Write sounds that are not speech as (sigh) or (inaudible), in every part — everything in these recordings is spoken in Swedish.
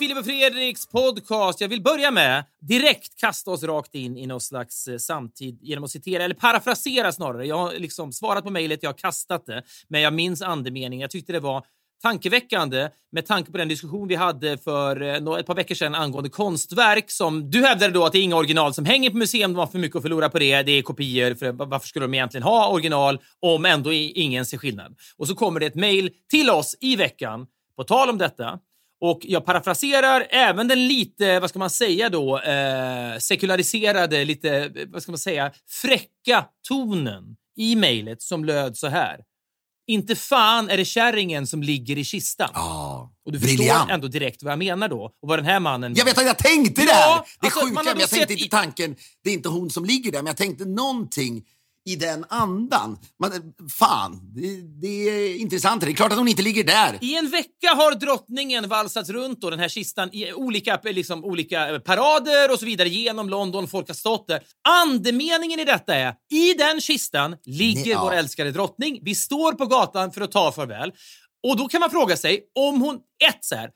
Filip och Fredriks podcast. Jag vill börja med direkt kasta oss rakt in i någon slags eh, samtid genom att citera, eller parafrasera snarare. Jag har liksom svarat på mejlet, jag har kastat det, men jag minns andemeningen. Jag tyckte det var tankeväckande med tanke på den diskussion vi hade för eh, ett par veckor sedan angående konstverk som du hävdade då att det är inga original som hänger på museum, de har för mycket att förlora på det, det är kopior, för varför skulle de egentligen ha original om ändå ingen ser skillnad? Och så kommer det ett mejl till oss i veckan på tal om detta. Och jag parafraserar även den lite, vad ska man säga då, eh, sekulariserade, lite, vad ska man säga, fräcka tonen i mejlet som löd så här. Inte fan är det kärringen som ligger i kistan. Ja, Och du förstår briljant. ändå direkt vad jag menar då och vad den här mannen... Jag vet att jag tänkte Ja, här! Det är alltså, sjuka, men jag tänkte inte i- tanken, det är inte hon som ligger där, men jag tänkte någonting i den andan. Man, fan, det, det är intressant. Det är klart att hon inte ligger där. I en vecka har drottningen valsats runt då, den här kistan i olika, liksom, olika parader och så vidare genom London. Folk har stått där. Andemeningen i detta är, i den kistan ligger Nej, ja. vår älskade drottning. Vi står på gatan för att ta farväl. Och då kan man fråga sig om hon, ett så här,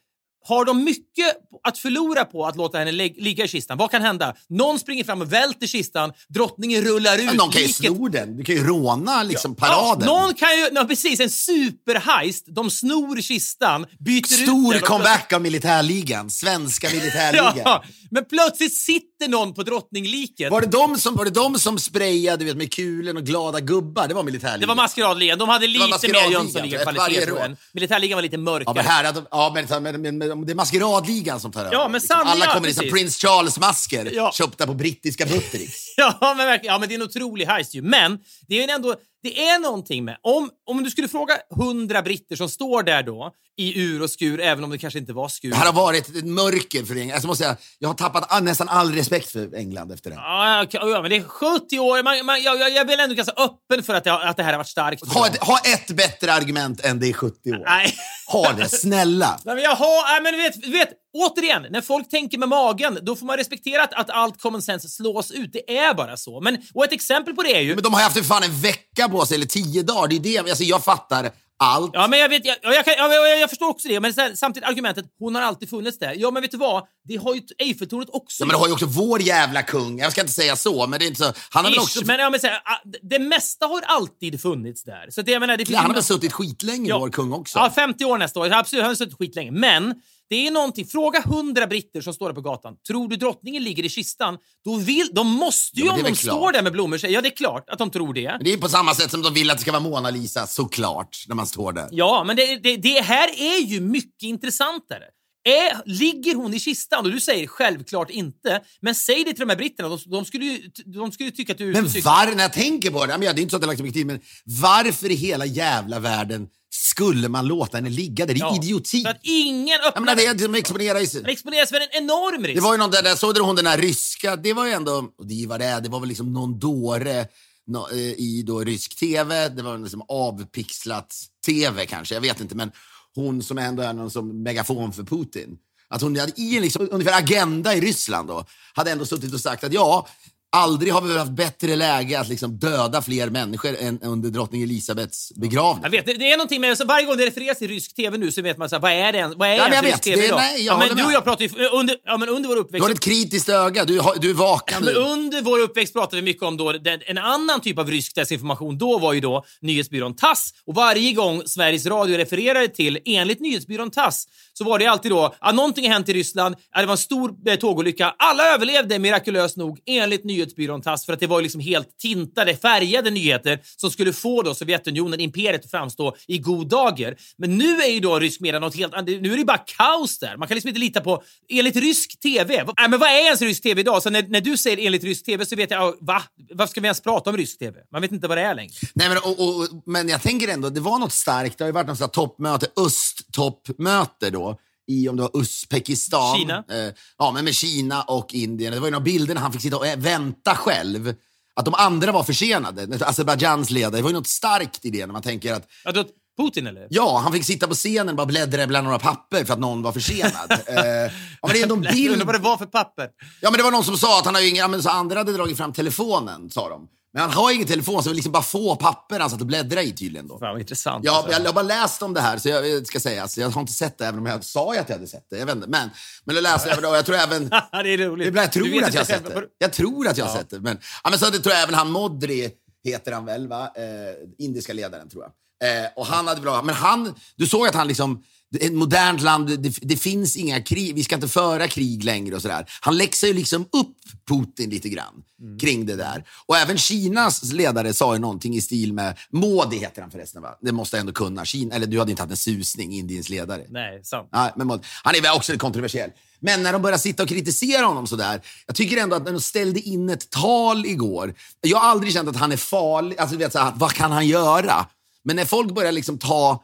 har de mycket att förlora på att låta henne ligga i kistan? Vad kan hända? Någon springer fram och välter kistan, drottningen rullar ut. Men någon kan ju liket- sno den. Du kan ju råna liksom paraden. Ja, någon kan ju, ja, precis, en superheist. De snor kistan, byter ut Stor den. och- comeback av militärligan. Svenska (laughs) militärligan. Ja, men plötsligt sitter någon på drottningliket. Var, det de som, var det de som sprayade du vet, med kulor och glada gubbar? Det var militärligan. Det var maskeradligan. De hade lite mer maskeradligan, Jönssonliga tror jag, varje kvalitet. tror år. jag. Militärligan var lite Ja, mörkare. men här, ja, men, men, men, men det är maskeradligan som tar över. Ja, men liksom. Alla ja, kommer i. Prince Charles-masker Ja. köpta på brittiska Buttericks. (laughs) Ja, men. Ja, men det är en otrolig heist ju. Men det är ju ändå, det är någonting med, om, om du skulle fråga hundra britter som står där då i ur och skur, även om det kanske inte var skur. Det här har varit ett mörker för England. Alltså, måste säga, jag har tappat all, nästan all respekt för England efter det. Ja, okej, ja, men det är 70 år. Man, man, jag, jag jag är ändå ganska öppen för att det, har- att det här har varit starkt. Ha ett, ha ett bättre argument än det i 70 år. Nej. Ha det, snälla. Nej, men jaha, nej, men vet, vet, återigen, när folk tänker med magen, då får man respektera att, att allt common sense slås ut. Det är bara så. Men, och ett exempel på det är ju... Men de har haft för fan en vecka på sig, eller tio dagar. Det är det. Alltså, jag fattar allt. Ja, men jag, vet, jag, jag, kan, jag, jag, förstår också det, men här, samtidigt argumentet, hon har alltid funnits där. Ja, men vet du vad? Det har ju Eiffeltornet också Ja, men det har ju också vår jävla kung. Jag ska inte säga så, men det är inte så. Han har väl Ish, också... men, ja, men här, det mesta har alltid funnits där. Så att, jag menar, det finns Ja, han har väl suttit skitlänge, Ja. vår kung också. Ja, 50 år nästa år. Absolut, han har suttit skitlänge. Men det är någonting. Fråga hundra britter som står där på gatan. Tror du drottningen ligger i kistan? Då vill, de måste ju Ja, om de klart. står där med blommor säga ja, det är klart att de tror det. Men det är på samma sätt som de vill att det ska vara Mona Lisa, såklart, när man står där. Ja, men det, det, det här är ju mycket intressantare. Är, ligger hon i kistan? Och du säger självklart inte. Men säg det till de här britterna. De, de, skulle, ju, de skulle tycka att du är ute Men var, när jag tänker på det, det är inte så att jag lagt så mycket tid, men varför i hela jävla världen skulle man låta henne ligga där? Det är Ja, idioti. Så att ingen Jag öppnar... menar, det är de exponerar i sig. Exponeras för en enorm risk. Det var ju någon där, där såg du hon den där ryska, det var ju ändå, och det var det, det var väl liksom någon dåre nå- eh, i då rysk tv, det var liksom avpixlat tv kanske, jag vet inte, men hon som ändå är någon som megafon för Putin. Att hon hade i en liksom, ungefär agenda i Ryssland då, hade ändå suttit och sagt att ja, aldrig har vi väl haft bättre läge att liksom döda fler människor än under drottning Elisabeths begravning. Jag vet, det, är någonting med, så varje gång det refereras till rysk tv nu så vet man så här, vad är det ens- vad är Ja, ens rysk vet. tv Det idag? nej, ja, men du och jag pratar ju under, ja, men under vår Du uppväxt. har ett kritiskt öga, du, har, du är vaken. Men under vår uppväxt pratade vi mycket om då, den, en annan typ av rysk desinformation. Då var ju då nyhetsbyrån TASS. Och varje gång Sveriges Radio refererade till, enligt nyhetsbyrån TASS, så var det alltid då att någonting har hänt i Ryssland, att det var en stor eh, tågolycka. Alla överlevde mirakulöst nog, enligt nyhetsbyrån TASS för att det var liksom helt tintade, färgade nyheter som skulle få då Sovjetunionen, imperiet, att framstå i god dager. Men nu är ju då rysk media något helt annat. Nu är det bara kaos där. Man kan liksom inte lita på... Enligt rysk TV... Äh, men vad är ens rysk TV idag? Så när, när du säger enligt rysk TV så vet jag... Va? Varför ska vi ens prata om rysk TV? Man vet inte vad det är längre. Nej, men, och, och, men jag tänker ändå, det var något starkt. Det har ju varit något toppmöte, östtoppmöte då i om det var Uzbekistan. Kina. Eh, ja, men med Kina och Indien. Det var ju några bilder när han fick sitta och eh, vänta själv. Att de andra var försenade. Azerbajdzjans ledare. Det var ju något starkt i det när man tänker att Ja, då, Putin eller? Ja, han fick sitta på scenen och bara bläddra bland några papper för att någon var försenad. (laughs) eh, ja, men det är ändå en bild. Undrar vad det var för papper. Ja, men det var någon som sa att han har ju ingen, ja, men så andra hade dragit fram telefonen, sa de. Men han har ingen telefon, så det var liksom bara få papper han satt och bläddrade i tydligen. Då. Fan vad intressant. Ja, alltså. jag, jag har bara läst om det här, så jag, jag ska säga, alltså, jag har inte sett det, även om jag sa att jag hade sett det. Jag vet inte, men, men jag läste även, och jag tror även... (laughs) det är roligt. Jag Du tror att jag har sett det. Jag tror att jag har sett det. Men, ja, men så det tror jag även han Modri, heter han väl, va? Eh, indiska ledaren tror jag. Eh, och han hade bra, men han, du såg att han liksom, ett modernt land, det, det finns inga krig, vi ska inte föra krig längre och sådär. Han läxar ju liksom upp Putin lite grann kring det där. Och även Kinas ledare sa ju någonting i stil med, Modi heter han förresten va? Det måste jag ändå kunna. Kina, eller du hade inte haft en susning, Indiens ledare. Nej, sant. Nej, men Mod- han är väl också kontroversiell. Men när de börjar sitta och kritisera honom sådär. Jag tycker ändå att när de ställde in ett tal igår. Jag har aldrig känt att han är farlig. Alltså, du vet, så här, vad kan han göra? Men när folk börjar liksom ta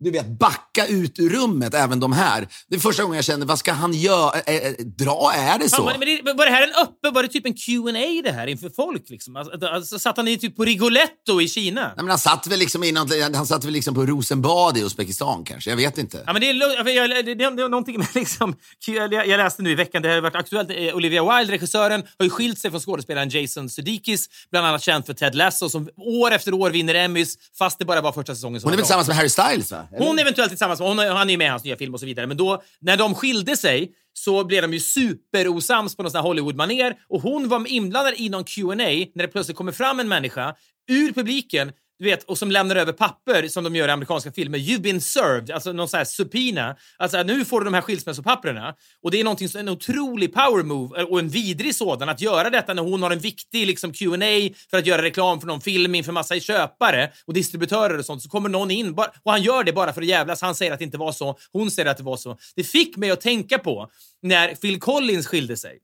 du vet, backa ut ur rummet, även de här. Det är första gången jag känner, vad ska han göra? Ä- ä- dra, är det så? Fan, men det, var det här en öppen, var det typ en Q&A det här inför folk? Liksom? Alltså, alltså, satt han i typ på Rigoletto i Kina? Nej, men han satt väl liksom i något, han satt väl liksom på Rosenbad i Uzbekistan kanske, jag vet inte. Ja, men det, är, jag, det, det, det är någonting med liksom... Jag, jag läste nu i veckan, det har varit aktuellt. eh, Olivia Wilde, regissören, har ju skilt sig från skådespelaren Jason Sudeikis, bland annat känd för Ted Lasso, som år efter år vinner Emmys, fast det bara var första säsongen som Hon är väl tillsammans med Harry Styles va? Eller? Hon eventuellt tillsammans med hon, han är ju med i hans nya film och så vidare. Men då, när de skilde sig så blev de ju superosams på någon sån Hollywood-maner och hon var inblandad i någon Q&A när det plötsligt kommer fram en människa ur publiken du vet, och som lämnar över papper som de gör i amerikanska filmer. You've been served, alltså någon sån här subpoena. Alltså nu får du de här skilsmässopapperna. Och det är någonting, som- en otrolig power move eh, och en vidrig sådan att göra detta när hon har en viktig liksom, Q&A för att göra reklam för någon film inför massa köpare och distributörer och sånt. Så kommer någon in bara, och han gör det bara för att jävlas. Han säger att det inte var så, hon säger att det var så. Det fick mig att tänka på när Phil Collins skilde sig.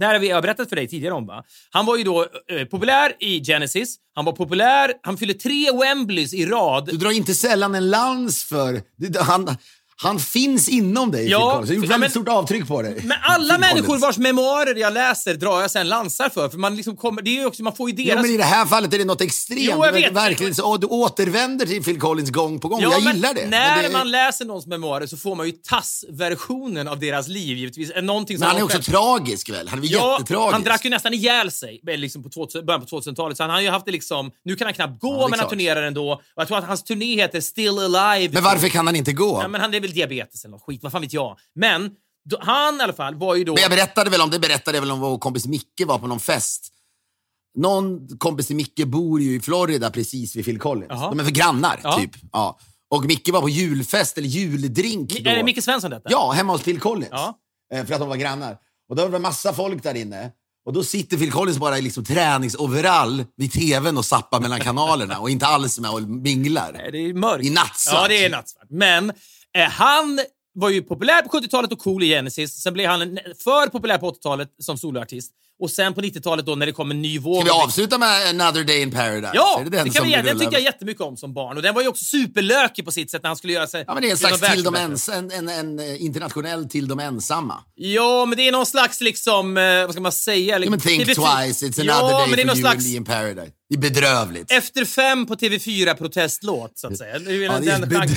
Det här har vi jag berättat för dig tidigare om. Va? Han var ju då eh, populär i Genesis. Han var populär. Han fyllde tre Wembleys i rad. Du drar inte sällan en lans för... Han, han finns inom dig, Ja, Phil Collins. Har gjort ja, väldigt stort avtryck på dig. Men alla Phil människor Collins. vars memoarer jag läser drar jag sen lansar för. För man liksom kommer, det är också, man får ju Jo, deras... men i det här fallet är det något extremt. Jo, jag vet. Verkligen, så, du återvänder till Phil Collins gång på gång. Ja, jag men gillar det. När men det, man läser någons memoarer så får man ju TASS-versionen av deras liv givetvis. Någonting som men han är också själv- tragisk väl? Han är Ja, jättetragisk? han drack ju nästan ihjäl sig liksom på 2000, början på 2000-talet. Så han har ju haft det liksom... Nu kan han knappt gå, är men han turnerar ändå. Och jag tror att hans turné heter Still Alive. Men varför kan han inte gå? Ja, men han är väl diabetes eller något skit, vad fan vet jag. Men då, han i alla fall var ju då... Men jag berättade väl om det berättade jag väl om vår kompis Micke var på någon fest. Någon kompis till Micke bor ju i Florida precis vid Phil Collins. Jaha. De är för grannar, Ja. typ. Ja. Och Micke var på julfest, eller juldrink Mi- då. Är det Micke Svensson detta? Ja, hemma hos Phil Collins. Ja. Eh, För att de var grannar. Och då var det massa folk där inne. Och då sitter Phil Collins bara i liksom träningsoverall vid tvn och zappar mellan kanalerna och inte alls med och minglar. Nej, Det är mörkt. I nattsvart. Ja, det är nattsvart. Men han var ju populär på 70-talet och cool i Genesis. Sen blev han för populär på 80-talet som soloartist. Och sen på 90-talet då när det kom en ny våg. Ska vi av- avsluta med Another Day in Paradise? Ja, det, den kan vi göra. Den tyckte jag jättemycket om som barn. Och den var ju också superlökig på sitt sätt när han skulle göra sig... Ja, men det är en slags till de ens, en, en, en eh, internationell till de ensamma. Ja, men det är någon slags liksom... Eh, vad ska man säga? Ja, men think TV4 twice, it's another ja, day det for you slags... and me in paradise. Det är bedrövligt. Efter fem på TV4-protestlåt, så att säga. Det Ja, det är genren.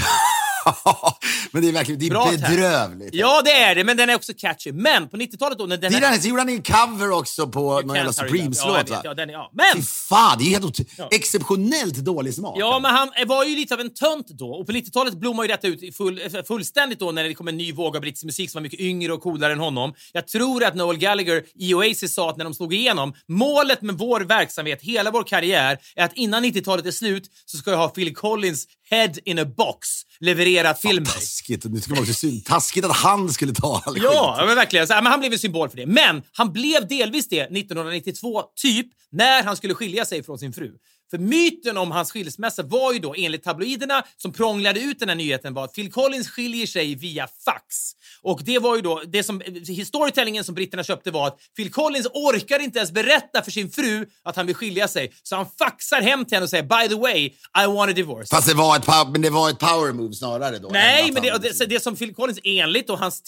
(laughs) men det är verkligen det är Bra bedrövligt. Ja, det är det, men den är också catchy. Men på 90-talet då, när den... Tidigare så gjorde han en cover också på någon jävla. Ja, Supremes-låt? Ja, ja. Fy Men! fan, det är helt Ja. exceptionellt dålig smak. Ja, men han var ju lite av en tönt då. Och på 90-talet blommade ju detta ut full, eh, fullständigt då när det kom en ny våg av brittisk musik som var mycket yngre och coolare än honom. Jag tror att Noel Gallagher i Oasis sa att när de slog igenom, målet med vår verksamhet, hela vår karriär, är att innan 90-talet är slut så ska jag ha Phil Collins head in a box censurerat filmer. Taskigt. Nu ska man också syn- Taskigt att han skulle ta all skit. Ja, men verkligen. Så, här, men han blev en symbol för det. Men han blev delvis det 1992, typ, när han skulle skilja sig från sin fru. För myten om hans skilsmässa var ju då enligt tabloiderna som prånglade ut den här nyheten var att Phil Collins skiljer sig via fax. Och det var ju då det som storytellingen som britterna köpte var att Phil Collins orkar inte ens berätta för sin fru att han vill skilja sig. Så han faxar hem till henne och säger by the way, I want a divorce. Fast det var, ett, men det var ett power move snarare då. Nej, men det, han- det, det som Phil Collins enligt och hans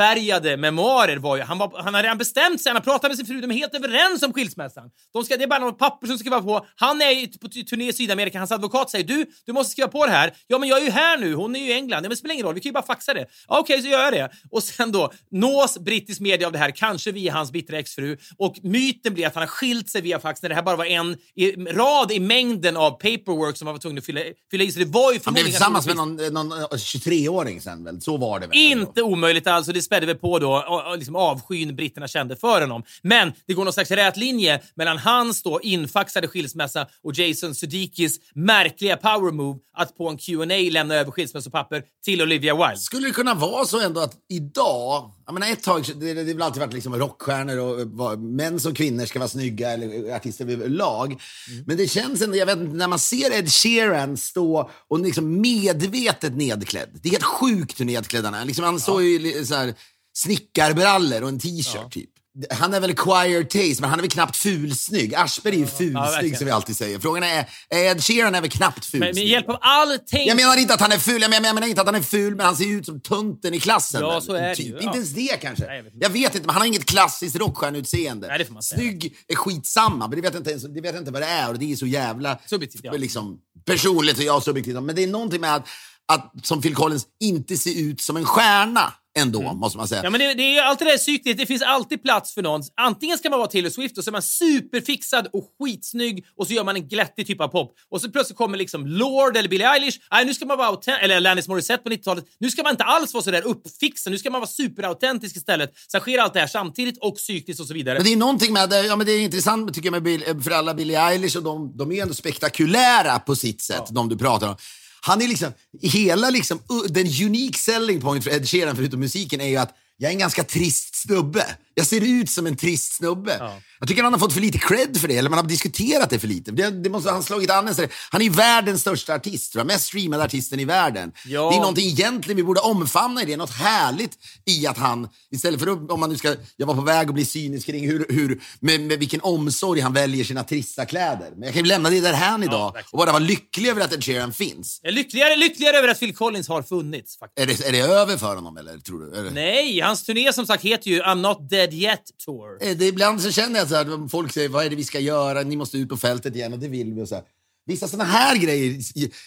tassfärgade memoarer var ju, han, var, han hade redan bestämt sig, han har pratat med sin fru, de är helt överens om skilsmässan. De ska, det är bara några papper som ska skriva på. Han är på turné i Sydamerika, hans advokat säger du, du måste skriva på det här. Ja, men jag är ju här nu, hon är ju i England. Ja, men det spelar ingen roll, vi kan ju bara faxa det. Ja, Okej, så gör jag det. Och sen då nås brittisk media av det här, kanske via hans bittra exfru. Och myten blir att han har skilt sig via fax när det här bara var en i, rad i mängden av paperwork som han var tvungen att fylla, fylla i. Så det var ju Han blev tillsammans med någon, någon eh, 23-åring sen väl? Så var det väl? inte omöjligt alls spädde väl på då och, och liksom avskyn britterna kände för honom. Men det går någon slags rät linje mellan hans då infaxade skilsmässa och Jason Sudeikis märkliga power move att på en Q&A lämna över skilsmässopapper till Olivia Wilde. Skulle det kunna vara så ändå att idag, jag menar ett tag, det, det har väl alltid varit liksom rockstjärnor och eh, vad- män som kvinnor ska vara snygga eller artister överlag. Mm. Men det känns ändå, jag vet inte, när man ser Ed Sheeran stå och liksom medvetet nedklädd. Det är helt sjukt hur nedklädd han är. Liksom, han står ju i så här, snickarbrallor och en t-shirt typ. Han är väl choir taste, men han är väl knappt fulsnygg. Aschberg är ju fulsnygg verkligen. som vi alltid säger. Frågan är, Ed Sheeran är väl knappt fulsnygg? Men med hjälp av allting... Jag menar inte att han är ful, jag menar, jag menar inte att han är ful, men han ser ju ut som tunten i klassen. Ja, så är det typ. ju, ja. Inte ens det kanske. Nej, jag vet inte. jag vet inte, men han har inget klassiskt rockstjärneutseende. Nej, det får man säga. Snygg är skitsamma, men det vet, jag inte ens, det vet inte vad det är och det är så jävla Subjektivt, ja. liksom, personligt och jag subjektivt. Men det är någonting med att, att som Phil Collins inte se ut som en stjärna ändå, måste man säga. Mm. Ja, men det, det är alltid det cyklet. Det finns alltid plats för någon. Antingen ska man vara Taylor Swift och så är man superfixad och skitsnygg och så gör man en glättig typ av pop. Och så plötsligt kommer liksom Lord eller Billie Eilish. Nej, nu ska man vara eller Alanis Morissette på 90-talet. Nu ska man inte alls vara så där uppfixad. Nu ska man vara superautentisk istället. Sen sker allt det här samtidigt och psykiskt och så vidare. Men det är någonting med det, ja men det är intressant tycker jag med Bill, för alla Billie Eilish och de, de är ändå spektakulära på sitt sätt, de du pratar om. Han är liksom, hela liksom, den unique selling point för Ed Sheeran förutom musiken är ju att jag är en ganska trist snubbe. Jag ser ut som en trist snubbe. Jag tycker han har fått för lite cred för det, eller man har diskuterat det för lite. Det, det måste han slagit an en Han är världens största artist, tror jag. mest streamade artisten i världen. Ja. Det är någonting egentligen vi borde omfamna i det. Något härligt i att han, istället för att, om man nu ska, jag var på väg att bli cynisk kring hur, hur med, med vilken omsorg han väljer sina trista kläder. Men jag kan ju lämna det där här idag verkligen. och bara vara lycklig över att Ed Sheeran finns. Jag är lyckligare, lyckligare över att Phil Collins har funnits. Faktiskt. Är det, är det över för honom eller tror du? Nej, hans turné som sagt heter ju I'm Not Dead Yet Tour. Eh, det, ibland så känner jag så här, folk säger vad är det vi ska göra, ni måste ut på fältet igen och det vill vi. Och så här. Vissa sådana här grejer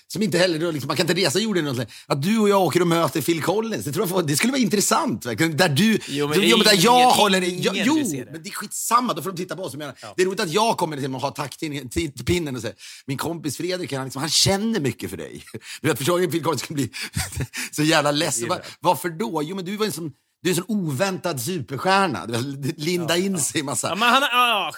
som inte heller, liksom, man kan inte resa jorden. och så- Att du och jag åker och möter Phil Collins, det, tror jag, det skulle vara intressant. Verkligen. Där du, Jo, men är jo, men där ingen- jag håller i- vill ja, Jo, det. men det är skitsamma, då får de titta på oss. Jag menar, Det är roligt att jag kommer till att ha taktpinnen till, till pinnen och säger, min kompis Fredrik, han, liksom, han känner mycket för dig. (laughs) Du vet, förstår du? Phil Collins skulle bli (laughs) så jävla ledsen. Va- Varför då? Jo, men du var en sån du är en sån oväntad superstjärna. Linda in sig i massa... Ja, men han, har-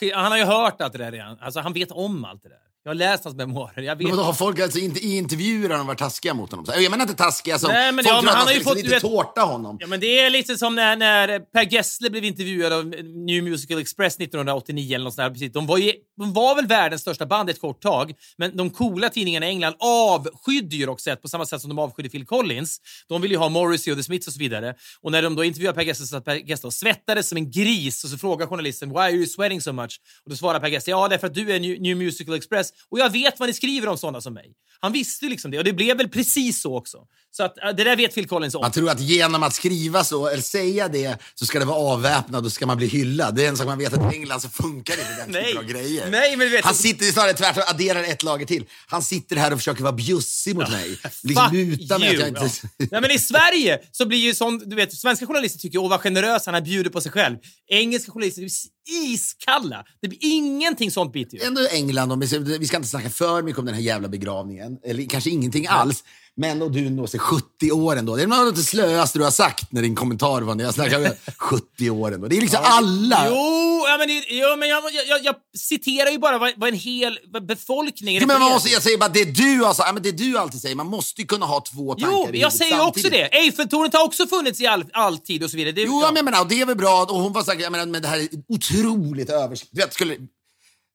ja, han har ju hört allt det där redan. Alltså, han vet om allt det där. Jag har läst hans memoarer. Jag vet. Men har folk alltså inte, i intervjuer har de varit taskiga mot honom? Jag menar inte taskiga som... Nej, men folk ja, men han man har ju fått, liksom du lite vet- tårta honom. Ja, men det är lite som när, när Per Gessle blev intervjuad av New Musical Express 1989 eller något sånt där. Precis. De, var ju, de var väl världens största band ett kort tag, men de coola tidningarna i England avskydde ju Roxette på samma sätt som de avskydde Phil Collins. De ville ju ha Morrissey och The Smiths och så vidare. Och när de då intervjuade Per Gessle så satt Per Gessle och svettades som en gris och så frågar journalisten “Why are you sweating so much?” och då svarar Per Gessle “Ja, därför att du är New, New Musical Express och jag vet vad ni skriver om sådana som mig”. Han visste liksom det och det blev väl precis så också. Så att, äh, det där vet Phil Collins om. Man tror att genom att skriva så, eller säga det, så ska det vara avväpnad och ska man bli hyllad. Det är en sak man vet att i England så funkar inte den typen av grejer. Nej, men vet- Han sitter snarare tvärtom, adderar ett lager till. Han sitter här och försöker vara bjussig mot mig. Fuck Liksom luta mig att jag inte... Ja. Nej, men I Sverige så blir ju sån, du vet, svenska journalister tycker åh vad generös han är, bjuder på sig själv. Engelska journalister iskalla. Det blir ingenting sånt biter ju. Ändå England, om vi, ska, vi ska inte snacka för mycket om den här jävla begravningen. Eller kanske ingenting alls. Men och du når sig 70 år ändå. Det är något av det slöaste du har sagt när din kommentar var när jag snackade 70 (laughs) år ändå. Det är liksom alla. Jo, ja, men, jo, men jag, jag, jag, citerar ju bara vad, vad en hel befolkning Ja, men man måste, jag säger bara det du, alltså, ja, men det du alltid säger. Man måste ju kunna ha två tankar Jo, i jag säger ju också samtidigt. det. Eiffeltornet har också funnits i all, all tid och så vidare. Det, Jo, ja. men menar, och det är väl bra. Och hon var säkert, jag menar, men det här är otroligt övers... Du vet, skulle,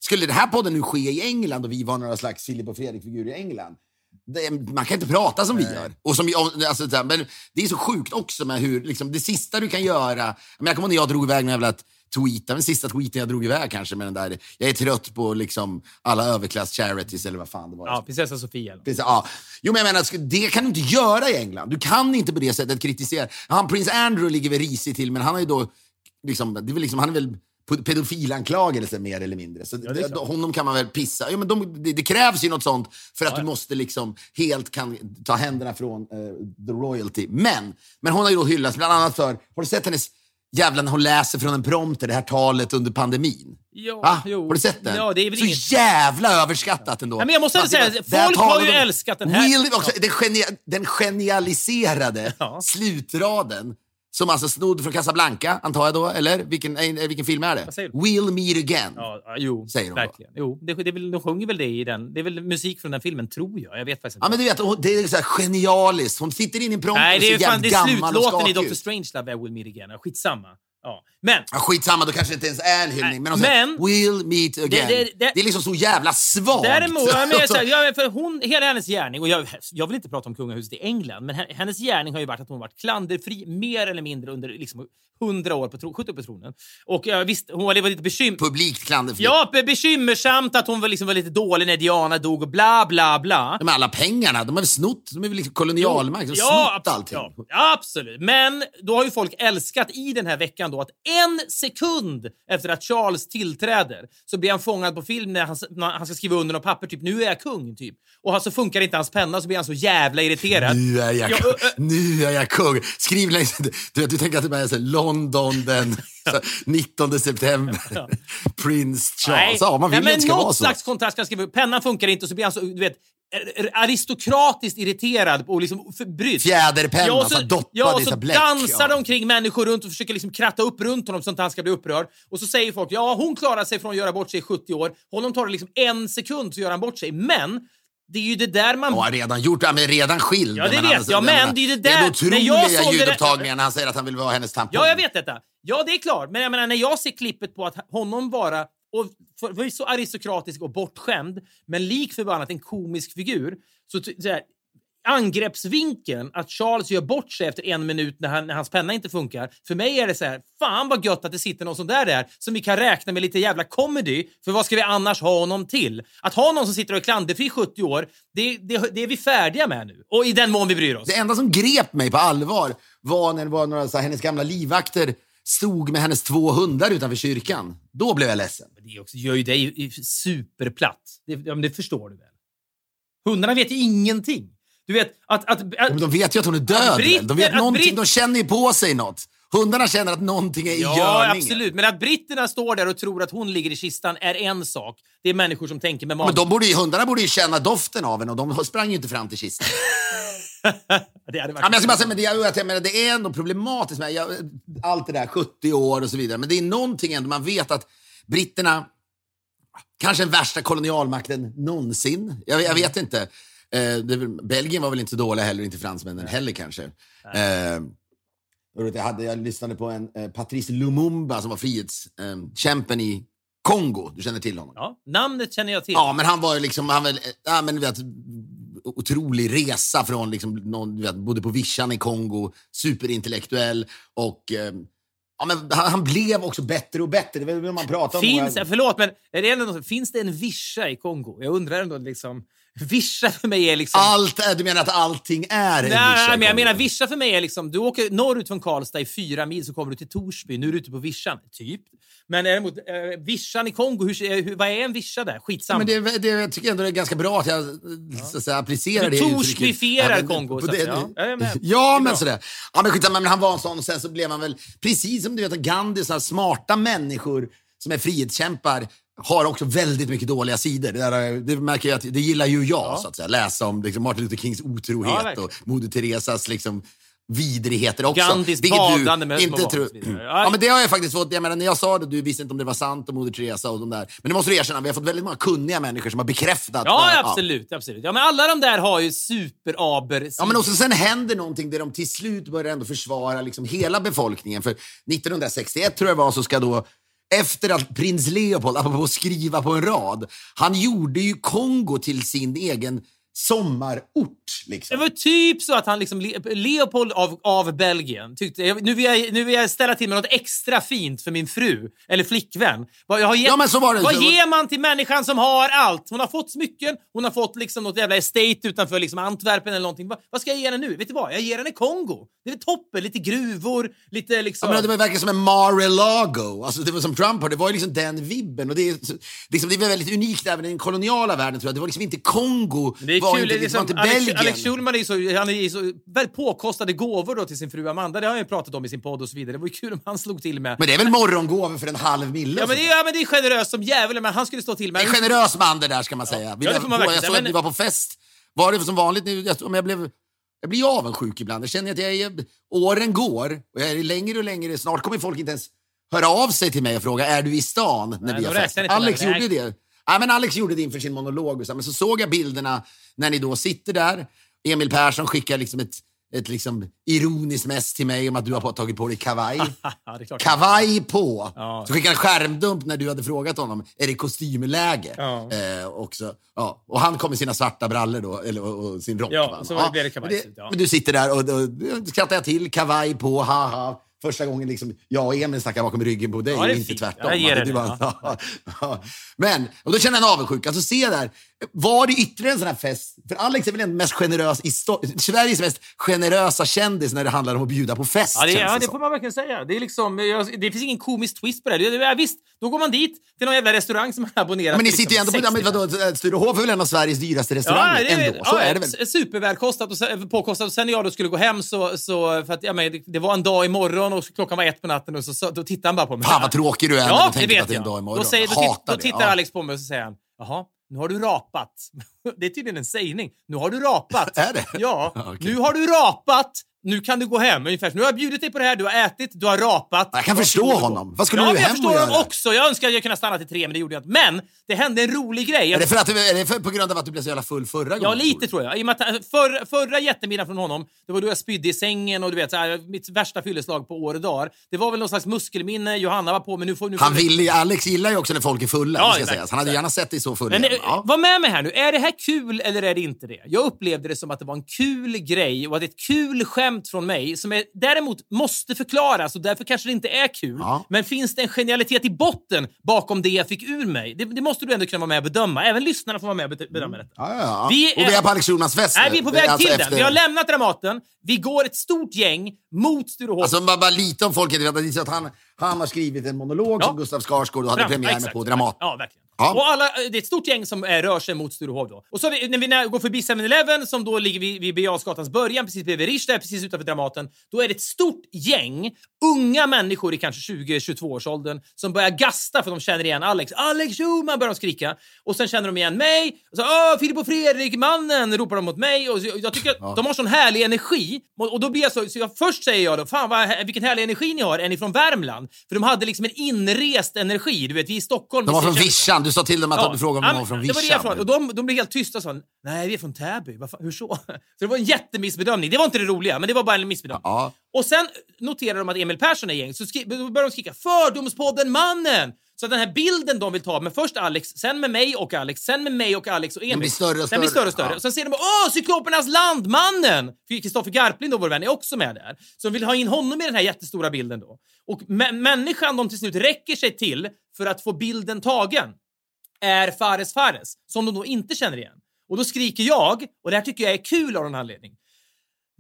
skulle den här podden nu ske i England och vi var några slags Filip och Fredrik-figurer i England. Det, man kan inte prata som vi gör. Och som, alltså, men det är så sjukt också med hur, liksom, det sista du kan göra... Men jag kommer ihåg när jag drog iväg velat tweeta, den sista tweeten jag drog iväg kanske med den där, jag är trött på liksom alla överklass charities eller vad fan det var. ja, prinsessa Sofia. Precis, ja. Jo, men jag menar, det kan du inte göra i England. Du kan inte på det sättet kritisera. Han, Prins Andrew ligger väl risigt till, men han är ju då... Liksom, det är väl liksom, han är väl pedofilanklagelse mer eller mindre. Så är det, honom kan man väl pissa. Jo, men de, det, det krävs ju något sånt för att du måste liksom helt kan ta händerna från eh, the royalty. Men, men hon har ju då hyllats bland annat för... Har du sett hennes jävla när hon läser från en prompter, det här talet under pandemin? Ja, jo. Har du sett den? Ja, det är väl så inget... jävla överskattat ändå. Ja, men jag måste säga, det- folk har ju älskat den här. Will, också, den, genia, den genialiserade Ja. slutraden som alltså snodd från Casablanca, antar jag då, eller? Vilken, eh, vilken film är det? We'll meet again. Ja, jo, Säger de då. verkligen. Jo, det, det de sjunger väl det i den. Det är väl musik från den filmen, tror jag. Jag vet faktiskt inte. Ja, men du vet, det är så här genialiskt. Hon sitter in i en prompter Nej, och det ser är, fan, det är gammal och slutlåten i Dr. Strangelove, I will meet again. Skitsamma. Ja. Men, Ja, skitsamma, då kanske det inte ens är en hyllning. Men, Men- we'll meet again. det- det- är liksom så jävla svagt. Däremot, ja, men, så här, (laughs) ja, för hon, hela hennes gärning, och jag, jag vill inte prata om kungahuset i England, men he- hennes gärning har ju varit att hon varit klanderfri mer eller mindre under liksom, 100 år på, tro, 70 på tronen. Och ja, visst, hon var lite bekymrad. Publikt klanderfritt. Ja, be- bekymmersamt att hon var, liksom, var lite dålig när Diana dog och bla bla bla. Här alla pengarna, de har väl snott. De är väl liksom kolonialmakt. De har Ja, snott allting. Ja, absolut. Men då har ju folk älskat i den här veckan då att en sekund efter att Charles tillträder så blir han fångad på film när han, när han ska skriva under något papper, typ nu är jag kung, typ. Och så funkar inte hans penna så blir han så jävla irriterad. Nu är jag, Ja, kung. nu är jag kung. Skriv längst. Du, du tänker att det bara är så London den (laughs) så, 19 september. Prins Charles. Ja, man vill Nej, men ska något vara så. slags kontrast kan skriva upp. Pennan funkar inte och så blir han så, du vet, aristokratiskt irriterad och liksom förbrydd. Fjäderpenna, Ja, och så, så, doppad ja, och så bläck. dansar ja. de omkring människor runt och försöker liksom kratta upp runt honom så att han ska bli upprörd. Och så säger folk, ja hon klarar sig från att göra bort sig i 70 år. Honom tar det liksom en sekund så gör han bort sig. Men det är ju det där man... Ja, redan gjort. Ja, men redan skild. Ja, det Men vet alltså, jag, men det är ju det Det är där- otroliga där- ljudupptagningar när han säger att han vill vara hennes tampong. Ja, jag vet detta. Ja, det är klart. Men jag menar, när jag ser klippet på att honom vara och för, för så aristokratisk och bortskämd, men lik förbannat en komisk figur, så, så här, angreppsvinkeln att Charles gör bort sig efter en minut när, han, när hans penna inte funkar. För mig är det så här, fan vad gött att det sitter någon sån där där som vi kan räkna med lite jävla comedy. För vad ska vi annars ha honom till? Att ha någon som sitter och är klanderfri i 70 år, det, det, det är vi färdiga med nu. Och i den mån vi bryr oss. Det enda som grep mig på allvar var när det var några så här, hennes gamla livvakter stod med hennes två hundar utanför kyrkan. Då blev jag ledsen. Det också, gör ju dig superplatt. Det, ja, det förstår du väl? Hundarna vet ju ingenting. Du vet att... att, att Men de vet ju att hon är död. britter- de, vet någonting, britt- de känner ju på sig något. Hundarna känner att någonting är i ja, görningen. absolut. Men att britterna står där och tror att hon ligger i kistan är en sak. Det är människor som tänker med Men magen. de borde ju, hundarna borde ju känna doften av henne och de sprang ju inte fram till kistan. (laughs) det hade varit Ja, men jag ska bara säga, men det, jag, jag menar, det är ändå problematiskt med jag, allt det där, 70 år och så vidare. Men det är någonting ändå, man vet att britterna, kanske den värsta kolonialmakten någonsin. Jag, jag vet inte. Eh, det, Belgien var väl inte så dåliga heller, inte fransmännen heller kanske. Eh, jag, hade, jag lyssnade på en eh, Patrice Lumumba som var frihetskämpen i Kongo. Du känner till honom? Ja, namnet känner jag till. Ja, men han var ju liksom, han väl, ja, men du vet, otrolig resa från, liksom, någon, du vet, bodde på vischan i Kongo, superintellektuell och eh, ja, men han, han blev också bättre och bättre. Det är man pratar om. Finns, många- förlåt, men är det ändå finns det en vischa i Kongo? Jag undrar ändå liksom... Vischa för mig är liksom... Allt, är- du menar att allting är en Nej, vischa i men jag menar Vischa för mig är liksom, du åker norrut från Karlstad i fyra mil så kommer du till Torsby. Nu är du ute på Vischan, typ. Men däremot, eh, Vischan i Kongo, hur, eh, hur, vad är en Vischa där? Ja, Skitsamma. men det, det, jag tycker ändå det är ganska bra att jag så att säga, applicerar Du det. Torsbyfierar men- Kongo, så att. Ja, med. (laughs) Ja, men sådär. Ja, men skitsamma, men han var en sån och sen så blev han väl, precis som du vet Gandhi, så här smarta människor som är frihetskämpar. Har också väldigt mycket dåliga sidor. Det, där, det märker jag att det gillar ju jag, så att säga. Läsa om liksom, Martin Luther Kings Ja, otrohet verkligen. och Moder Teresas liksom, vidrigheter också. Gandhis badande med små inte barn vidare. Ja, men det har jag faktiskt fått. Jag menar, när jag sa det, du visste inte om det var sant om Moder Teresa och de där. Men det måste du erkänna, vi har fått väldigt många kunniga människor som har bekräftat. Ja, vad- absolut. absolut. Ja, men alla de där har ju super-aber. Ja, men också sen händer någonting där de till slut börjar ändå försvara liksom hela befolkningen. För 1961 tror jag var så ska då efter att prins Leopold, apropå att skriva på en rad, han gjorde ju Kongo till sin egen sommarort. Det Liksom. var typ så att han liksom, Le- Leopold av, av Belgien tyckte nu, vill jag, nu vill jag ställa till med något extra fint för min fru eller flickvän. Vad, jag har Ja, men så var det. vad ger man till människan som har allt? Hon har fått smycken, hon har fått liksom något jävla estate utanför liksom Antwerpen eller någonting. Va, vad ska jag ge henne nu? Vet du vad? Jag ger henne Kongo. Det är toppen. Lite gruvor, lite liksom... Jag menar, det var verkligen som en Mar-a-Lago. Alltså, det var som Trump har. Det var ju liksom den vibben. Och det, är, liksom, det är väldigt unikt även i den koloniala världen. Tror jag. Det var liksom inte Kongo. Var kul, inte, det var liksom, inte Alex, Belgien. Alex Schulman är så, han är så väldigt påkostade gåvor då till sin fru Amanda. Det har han ju pratat om i sin podd och så vidare. Det var ju kul om han slog till med. Men det är väl morgongåvor för en halv mille? Ja men, det, är- ja, men det är generöst som djävulen, men han skulle stå till med. Det är en generös man det där ska man säga. Vi Ja, det får man verkligen jag såg att ni var på fest. Var det som vanligt nu? Jag, om jag, blev, jag blir ju avundsjuk ibland. Jag känner att jag är, åren går och jag är längre och längre. Snart kommer folk inte ens höra av sig till mig och fråga är du i stan när Nej, vi har fest. räknar Alex gjorde det. Ja, men Alex gjorde det inför sin monolog. Och så, men så såg jag bilderna när ni då sitter där. Emil Persson skickar liksom ett, ett liksom ironiskt mess till mig om att du har tagit på dig kavaj. (laughs) Ja. Kavaj på! Ja. Så skickade han skärmdump när du hade frågat honom, är det kostymläge? Ja. Eh, också. Ja. Och han kom med sina svarta brallor då, eller, och, och sin rock. Ja, så blev det kavaj men, men du sitter där och, och, och skrattar jag till, kavaj på, haha. Första gången liksom, jag och Emil snackar bakom ryggen på dig Ja, och inte fint. tvärtom. Ja, det (laughs) bara, ja. Men, och då känner jag en avundsjuka. Så ser jag där, var det ytterligare en sån här fest? För Alex är väl den mest generös, i Sveriges mest generösa kändis när det handlar om att bjuda på fest. Ja, det, ja, det får man verkligen säga. Det, är liksom, det finns ingen komisk twist på det. det, det visst, då går man dit till någon jävla restaurang som man har abonnerat Men ni sitter ju ändå liksom på... Ja, 60 vadå, Sturehof är väl en av Sveriges dyraste restauranger? ändå. Så ja, är det väl? Supervälkostat och påkostat. Och sen när jag då skulle gå hem så... så för att, ja, men, det, det var en dag imorgon och klockan var ett på natten och så, så då tittade han bara på mig. Fan vad tråkig du är när Ja, du det tänker på att det är en dag imorgon. Då, säger, då, då det. tittar Ja. Alex på mig och så säger han, jaha, nu har du rapat. (laughs) Det är tydligen en sägning. Nu har du rapat. (laughs) Är det? (laughs) Ja, okej. nu har du rapat. Nu kan du gå hem. Ungefär. Nu har jag bjudit dig på det här, du har ätit, du har rapat. Jag kan förstå honom. Vad skulle ja, du men jag hem förstår honom också. Jag önskar att jag kunde stanna till tre, men det gjorde jag inte. Men det hände en rolig grej. Är det, för att, är det för, på grund av att du blev så jävla full förra gången? Ja, lite tror jag. I att för, förra jättemiddagen från honom, det var då jag spydde i sängen och du vet, så här, mitt värsta fylleslag på år och dagar. Det var väl någon slags muskelminne. Johanna var på men nu får... Nu får Han ville, ju- Alex gillar ju också när folk är fulla. Ja, ska sägas. Han hade gärna sett dig så full. Men igen. eh, ja. var med mig här nu. Är det här kul eller är det inte det? Jag upplevde det som att det var en kul grej och att det är ett kul skämt från mig som är, däremot måste förklaras och därför kanske det inte är kul. Ja. Men finns det en genialitet i botten bakom det jag fick ur mig? Det, det måste du ändå kunna vara med och bedöma. Även lyssnarna får vara med och bed- bedöma detta. Ja, ja. Vi och vi är- är på Alex Schulmans fest Nej, vi är på väg alltså till den. efter- Vi har lämnat Dramaten. Vi går ett stort gäng mot Sturehof. Alltså bara, bara lite om folk inte vet. Det är så att han, han har skrivit en monolog som Gustav Skarsgård hade Fram- premiär med på Dramaten. Ja, verkligen. Ja. Och alla, det är ett stort gäng som eh, rör sig mot Sturehof. Då. Och så vi, när vi när, går förbi 7-Eleven som då ligger vid, vid Birger början, precis bredvid Rish, där, precis utanför Dramaten. Då är det ett stort gäng unga människor i kanske 20-22-årsåldern som börjar gasta för de känner igen Alex. Alex Schulman börjar de skrika. Och sen känner de igen mig. Och så, Åh, Filip och Fredrik, mannen, ropar de mot mig. Och så, jag tycker att de har sån härlig energi. Och, och då blir jag så, så jag, först säger jag då, fan vad, vilken härlig energi ni har. Är ni från Värmland? För de hade liksom en inrest energi. Du vet, vi i Stockholm. De var från Vischan. Du sa till dem att Ja. du frågade om de var från Det var det jag Vischan. frågade. Och de, de blev helt tysta och sa nej, vi är från Täby. Fan, hur så? (laughs) Så det var en jättemissbedömning. Det var inte det roliga, men det var bara en missbedömning. Ja. Och sen noterar de att Emil Persson är gäng, så börjar de skrika “Fördomspodden mannen!” Så den här bilden de vill ta med först Alex, sen med mig och Alex, sen med mig och Alex och Emil. blir större och Den blir större. större och större. Ja. Och sen ser de “Åh, Cyklopernas land, mannen!” För Kristoffer Garplind, då, vår vän, är också med där. Så de vill ha in honom i den här jättestora bilden då. Och mä- människan de till slut räcker sig till för att få bilden tagen är Fares Fares, som de då inte känner igen. Och då skriker jag, och det här tycker jag är kul av någon anledning.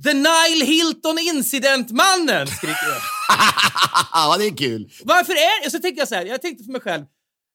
The Nile Hilton Incident-mannen! skriker jag. (laughs) ja, det är kul. Varför är det? Så tänkte jag så här, jag tänkte för mig själv,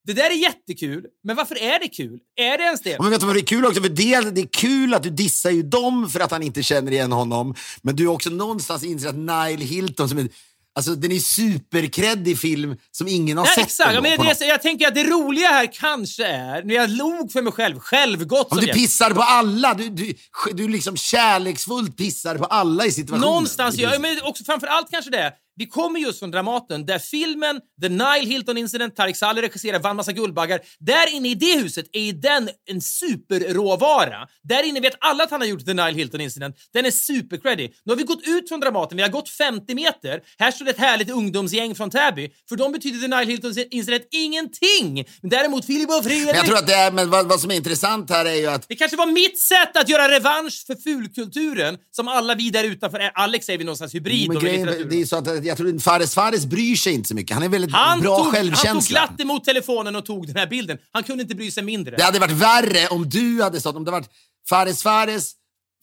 det där är jättekul, men varför är det kul? Är det ens det? Ja, Men vet du vad det är kul också? För det, det är kul att du dissar ju dem för att han inte känner igen honom. Men du är också någonstans inser att Nile Hilton som är Alltså den är superkreddig film som ingen har Ja, sett. exakt. Ändå, men det, något- jag tänker att det roliga här kanske är, när jag log för mig själv, självgott Om som du jag pissar på alla, du, du, du liksom kärleksfullt pissar på alla i situationen. Någonstans, ja, men också framför allt kanske det. Vi kommer just från Dramaten där filmen The Nile Hilton Incident, Tareq Saleh regisserar, vann massa Guldbaggar. Där inne i det huset är den en superråvara. Där inne vet alla att han har gjort The Nile Hilton Incident. Den är supercreddy. Nu har vi gått ut från Dramaten, vi har gått 50 meter. Här står det ett härligt ungdomsgäng från Täby. För dem betyder The Nile Hilton Incident ingenting. Men däremot Filip och Fredrik... Men jag tror att det är, men vad, vad som är intressant här är ju att Det kanske var mitt sätt att göra revansch för fulkulturen som alla vi där utanför. Alex är vi någon slags hybrid men grejen, det är så att jag tror Fares Fares bryr sig inte så mycket. Han är väldigt Han bra tog, han självkänsla. tog glatt emot telefonen och tog den här bilden. Han kunde inte bry sig mindre. Det hade varit värre om du hade stått, om det varit Fares Fares,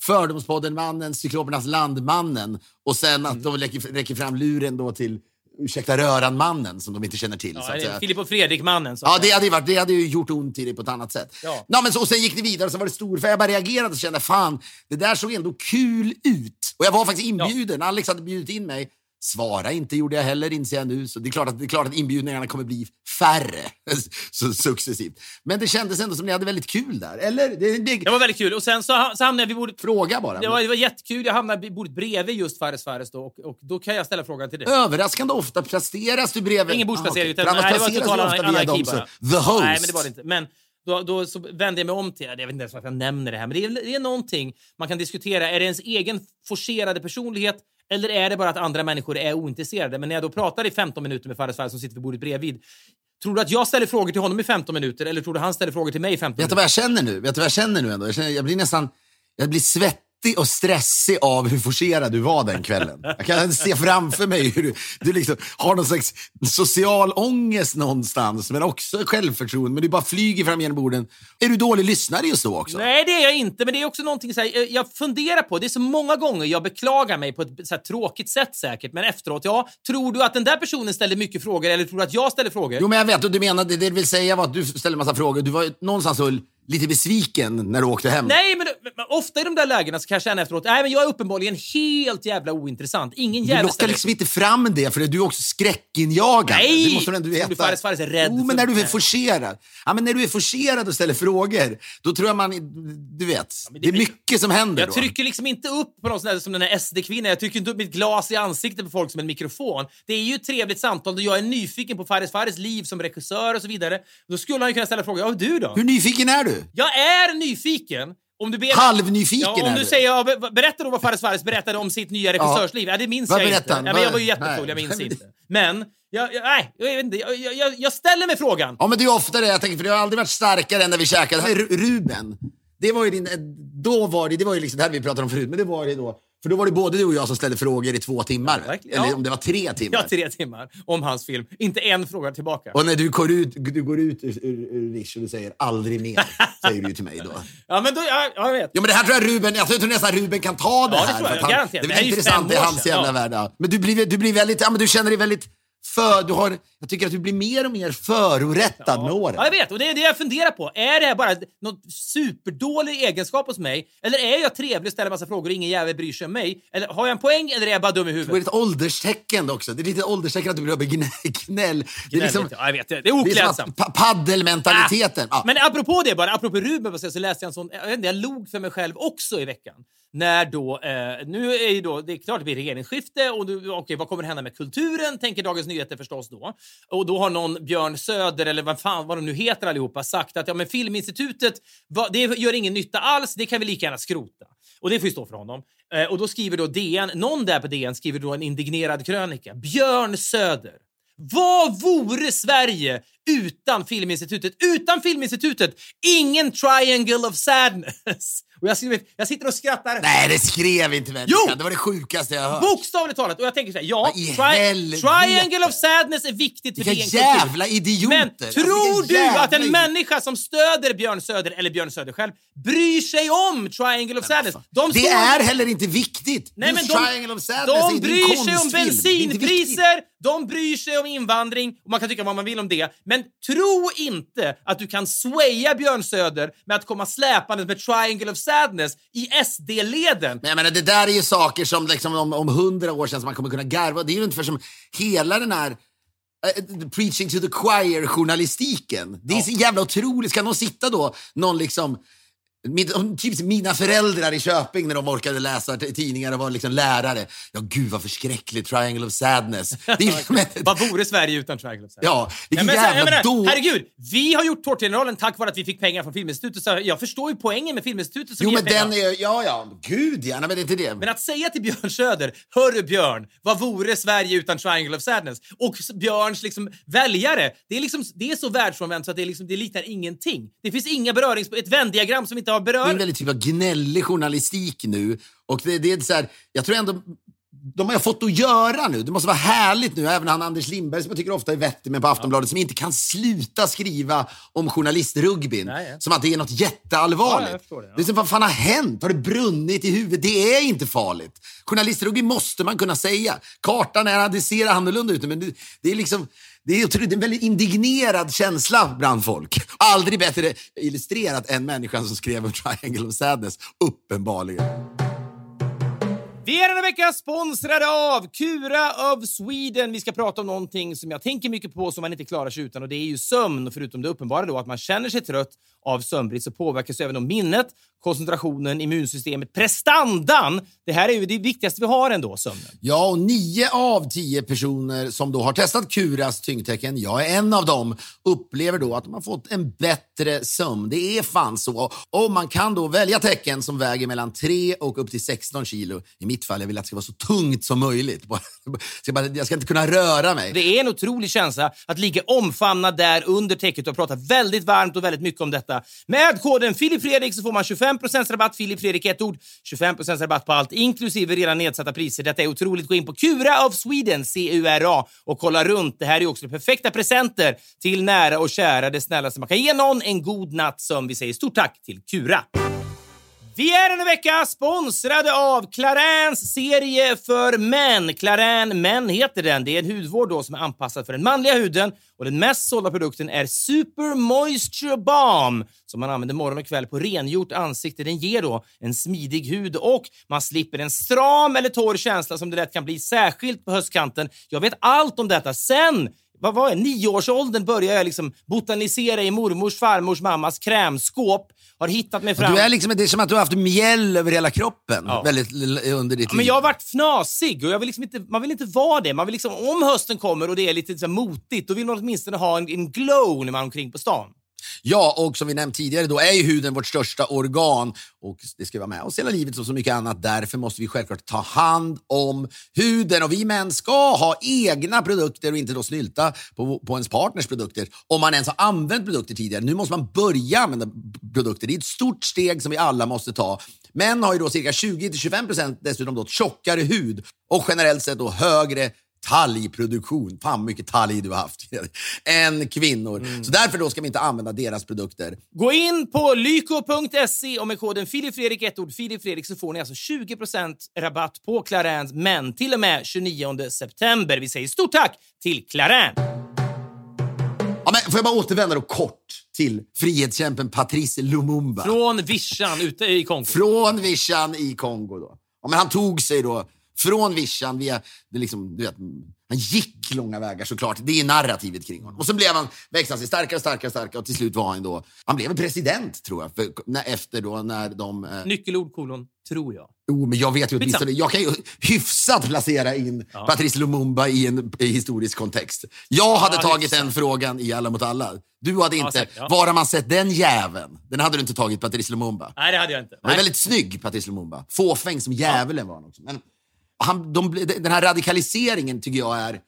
Fördomspodden-mannen, Cyklopernas landmannen och sen Mm. att de räcker, räcker fram luren då till Ursäkta röran-mannen som de inte känner till. Ja, så att. Filip och Fredrik-mannen. Ja, det hade, varit, det hade ju gjort ont i dig på ett annat sätt. Ja. Nå, men så, och sen gick det vidare och så var det stor, för jag bara reagerade och kände fan, det där såg ändå kul ut. Och jag var faktiskt inbjuden. Alex hade bjudit in mig. Svara inte gjorde jag heller, inser jag nu. Så det är klart att, det är klart att inbjudningarna kommer bli färre (laughs) så successivt. Men det kändes ändå som ni hade väldigt kul där. Eller? Det, det, Det var väldigt kul. Och sen så, så hamnade jag vid bordet... Fråga bara. Det var, det var jättekul. Jag hamnade vid bordet bredvid just Fares Fares då och, och då kan jag ställa frågan till dig. Överraskande ofta placeras du bredvid... Ingen bordsplacering. Ah, utan, okej. För nej, det var total ofta via dem som the host. Nej, men det var det inte. Men då, då så vände jag mig om till... Jag vet inte ens varför jag nämner det här, men det är, det är någonting man kan diskutera. Är det ens egen forcerade personlighet eller är det bara att andra människor är ointresserade? Men när jag då pratar i 15 minuter med Fares Fares som sitter vid bordet bredvid, tror du att jag ställer frågor till honom i 15 minuter eller tror du han ställer frågor till mig i 15 Vet du minuter? vad jag känner nu? Vet du vad jag känner nu ändå? Jag, känner, jag blir nästan... Jag blir svettig och stressig av hur forcerad du var den kvällen. Jag kan se framför mig hur du, du liksom har någon slags social ångest någonstans, men också självförtroende. Men du bara flyger fram genom borden. Är du dålig lyssnare just då också? Nej, det är jag inte. Men det är också någonting så här, jag- jag funderar på. Det är så många gånger jag beklagar mig på ett så här, tråkigt sätt säkert. Men efteråt, ja. Tror du att den där personen ställer mycket frågor eller tror du att jag ställer frågor? Jo, men jag vet. Och du menade, det vill säga var att du ställde massa frågor. Du var någonstans så lite besviken när du åkte hem. Nej, men, men ofta i de där lägena så kan jag känna efteråt, nej men jag är uppenbarligen helt jävla ointressant. Ingen Du jävel lockar liksom inte fram det, för du är också skräckinjagande. Nej! Det måste du ändå Tror veta. du Fares Fares är rädd Jo, men när du är forcerad. Ja, men när du är forcerad och ställer frågor, då tror jag man... Du vet, men det, det- är mycket som händer Jag då. trycker liksom inte upp på någon sån där, som den här SD-kvinnan. Jag trycker inte upp mitt glas i ansiktet på folk som en mikrofon. Det är ju ett trevligt samtal och jag är nyfiken på Fares Fares liv som regissör och så vidare. Då skulle han ju kunna ställa frågor. Ja, du då? Hur nyfiken är du? Jag är nyfiken. Om du ber... Halvnyfiken Ja, om är du du. säger, ja, be- berätta då vad Fares Fares berättade om sitt nya regissörsliv. Ja, det minns Vad jag inte. Ja, men jag var ju jättefull, jag minns inte. Men, jag, jag, nej, jag, vet inte, jag, jag, jag ställer mig frågan. Ja, men det är ofta det jag tänker, för det har aldrig varit starkare än när vi käkade. Här, Ru- Ruben, det var ju din... Då var det, det var ju liksom det här vi pratade om förut, men det var det då. För då var det både du och jag som ställde frågor i två timmar. verkligen. Eller Ja. om det var tre timmar. Jag har tre timmar om hans film. Inte en fråga tillbaka. Och när du går ut, du går ut ur, ur, ur Rish och du säger aldrig mer, säger du till mig då. (laughs) Ja, men då, ja, jag vet. Ja, men det här tror jag Ruben, jag tror nästan Ruben kan ta det Ja, det här. tror jag. att han, Garanterat. Det Det är intressant i hans jävla Ja. värld. ja. Men du blir, du blir väldigt, ja men du känner dig väldigt för, du har, jag tycker att du blir mer och mer förorättad med åren. Ja, jag vet. Och det är det jag funderar på. Är det här bara någon superdålig egenskap hos mig? Eller är jag trevlig och ställer massa frågor och ingen jävel bryr sig om mig? Eller har jag en poäng eller är jag bara dum i Det är huvudet? ett ålderstecken också. Det är lite ålderstecken att du blir gnäll. gnäll. Det är liksom, ja, jag vet. Det är det oklädsamt. pa- paddelmentaliteten. Ja. Men apropå det bara, apropå Ruben så läste jag en sån, jag, vet inte, jag log för mig själv också i veckan. När då, eh, nu är ju då, det är klart det blir regeringsskifte och du, okej, vad kommer hända med kulturen? Tänker Dagens Nyheter förstås då. Och då har någon Björn Söder eller vad fan vad de nu heter allihopa sagt att ja men Filminstitutet, va, det gör ingen nytta alls, det kan vi lika gärna skrota. Och det får ju stå för honom. Eh, och då skriver då DN, någon där på DN skriver då en indignerad krönika. Björn Söder. Vad vore Sverige utan Filminstitutet? Utan Filminstitutet, ingen triangle of sadness. (laughs) Och jag, skriver, jag sitter och skrattar. Nej, det skrev inte människan. Jo! Det var det sjukaste jag hört. Bokstavligt talat. Och jag tänker så här, ja, tri- helvete? triangle of sadness är viktigt för Vilka DN Kultur. jävla idioter! Men Alltså, tror vilka du att en människa som stöder Björn Söder, eller Björn Söder själv, bryr sig om Triangle of Sadness? De Det är heller inte viktigt. Nej, men de, Triangle of Sadness de bryr sig om bensinpriser, de bryr sig om invandring och man kan tycka vad man vill om det. Men tro inte att du kan swaya Björn Söder med att komma släpande med Triangle of Sadness i SD-leden. Men jag menar, det där är ju saker som liksom om, om hundra år sedan som man kommer kunna garva. Det är ju ungefär som hela den här eh, preaching to the choir-journalistiken. Det är så jävla otroligt. Ska någon sitta då, någon liksom min, typ mina föräldrar i Köping när de orkade läsa tidningar och var liksom lärare. Ja, gud vad förskräckligt. Triangle of sadness. (laughs) Det är, Vad vore Sverige utan Triangle of Sadness? ja, vilken men jävla menar, då... Herregud, vi har gjort Tårtgeneralen tack vare att vi fick pengar från Filminstitutet. Så jag förstår ju poängen med Filminstitutet som Jo, men pengar. den är... Ja, ja. Gud, ja. Nej, men det är inte det. Men att säga till Björn Söder, hörru Björn, vad vore Sverige utan Triangle of Sadness? Och Björns liksom väljare, det är, liksom, det är så världsfrånvänt så att det, är liksom, det liknar ingenting. Det finns inga berörings... Ett vändiagram som inte har Det är en väldigt typ av gnällig journalistik nu. Och det, det är så här, jag tror ändå... De har fått att göra nu. Det måste vara härligt nu. Även han Anders Lindberg som jag tycker ofta är vettig med på Aftonbladet som inte kan sluta skriva om journalistrugbyn. Nej, ja. Som att det är något jätteallvarligt. Ja, jag det, ja. det är som, vad fan har hänt? Har det brunnit i huvudet? Det är inte farligt. Journalistrugby måste man kunna säga. Kartan är, det ser annorlunda ut nu, men det, det är liksom... Det är, otroligt- en väldigt indignerad känsla bland folk. Aldrig bättre illustrerat än människan som skrev om Triangle of Sadness, uppenbarligen. Vi är denna vecka sponsrade av Kura of Sweden. Vi ska prata om någonting som jag tänker mycket på som man inte klarar sig utan och det är ju sömn. Förutom det uppenbara då att man känner sig trött av sömnbrist så påverkas även om minnet, koncentrationen, immunsystemet, prestandan. Det här är ju det viktigaste vi har ändå, sömnen. Ja, och nio av tio personer som då har testat Curas tyngdtecken, jag är en av dem, upplever då att de har fått en bättre sömn. Det är fan så. Och man kan då välja tecken som väger mellan 3 och upp till 16 kilo. I mitt fall, jag vill att det ska vara så tungt som möjligt. (laughs) Jag ska inte kunna röra mig. Det är en otrolig känsla att ligga omfamnad där under täcket och prata väldigt varmt och väldigt mycket om detta. Med koden Filip Fredrik så får man 25% rabatt, Filip Fredrik ett ord, 25% rabatt på allt inklusive redan nedsatta priser. Detta är otroligt. Gå in på Kura of Sweden, C-U-R-A, och kolla runt. Det här är också perfekta presenter till nära och kära. Det snällaste man kan ge någon en god natt som Vi säger stort tack till Kura. Vi är denna vecka sponsrade av Clarins serie för män. Clarin Men heter den. Det är en hudvård då som är anpassad för den manliga huden och den mest sålda produkten är Super Moisture Balm som man använder morgon och kväll på rengjort ansikte. Den ger då en smidig hud och man slipper en stram eller torr känsla som det lätt kan bli, särskilt på höstkanten. Jag vet allt om detta sen vad var jag, nioårsåldern började jag liksom botanisera i mormors, farmors, mammas krämskåp. Har hittat mig fram. Du är liksom, det är som att du har haft mjäll över hela kroppen Ja. väldigt under ditt Ja, men jag har varit fnasig och jag vill liksom inte, man vill inte vara det. Man vill liksom, om hösten kommer och det är lite så motigt, då vill man åtminstone ha en, en glow när man är omkring på stan. Ja, och som vi nämnt tidigare, då är ju huden vårt största organ och det ska vara med oss hela livet som så mycket annat. Därför måste vi självklart ta hand om huden och vi män ska ha egna produkter och inte då snylta på, på ens partners produkter om man ens har använt produkter tidigare. Nu måste man börja använda produkter. Det är ett stort steg som vi alla måste ta. Män har ju då cirka 20 till 25 procent dessutom då tjockare hud och generellt sett då högre talgproduktion. Fan vad mycket talg du har haft. (laughs) än kvinnor. Så därför då ska vi inte använda deras produkter. Gå in på lyko.se och med koden filipfredrik, ett ord filipfredrik, så får ni alltså 20% rabatt på Clarins, men till och med 29 september. Vi säger stort tack till Clarin! Ja, men får jag bara återvända då kort till frihetskämpen Patrice Lumumba. Från Vischan ute i Kongo. Från Vischan i Kongo. Då. Ja, men han tog sig då från Vischan via... Det liksom, du vet, han gick långa vägar såklart. Det är narrativet kring honom. Och så blev han, växte han sig starkare, starkare, starkare och till slut var han då... Han blev president tror jag, för, när, efter då när de... Eh, Nyckelord kolon, tror jag. Jo, men jag vet ju åtminstone, jag kan ju hyfsat placera in Patrice Lumumba i en i historisk kontext. Jag hade Ja, tagit hyfsat. den frågan i Alla mot alla. Du hade inte. ja. Var har man sett den jäveln? Den hade du inte tagit, Patrice Lumumba. Nej, det hade jag inte. Han är väldigt snygg, Patrice Lumumba. Fåfäng som djävulen var han också. Men han, de, den här radikaliseringen tycker jag är...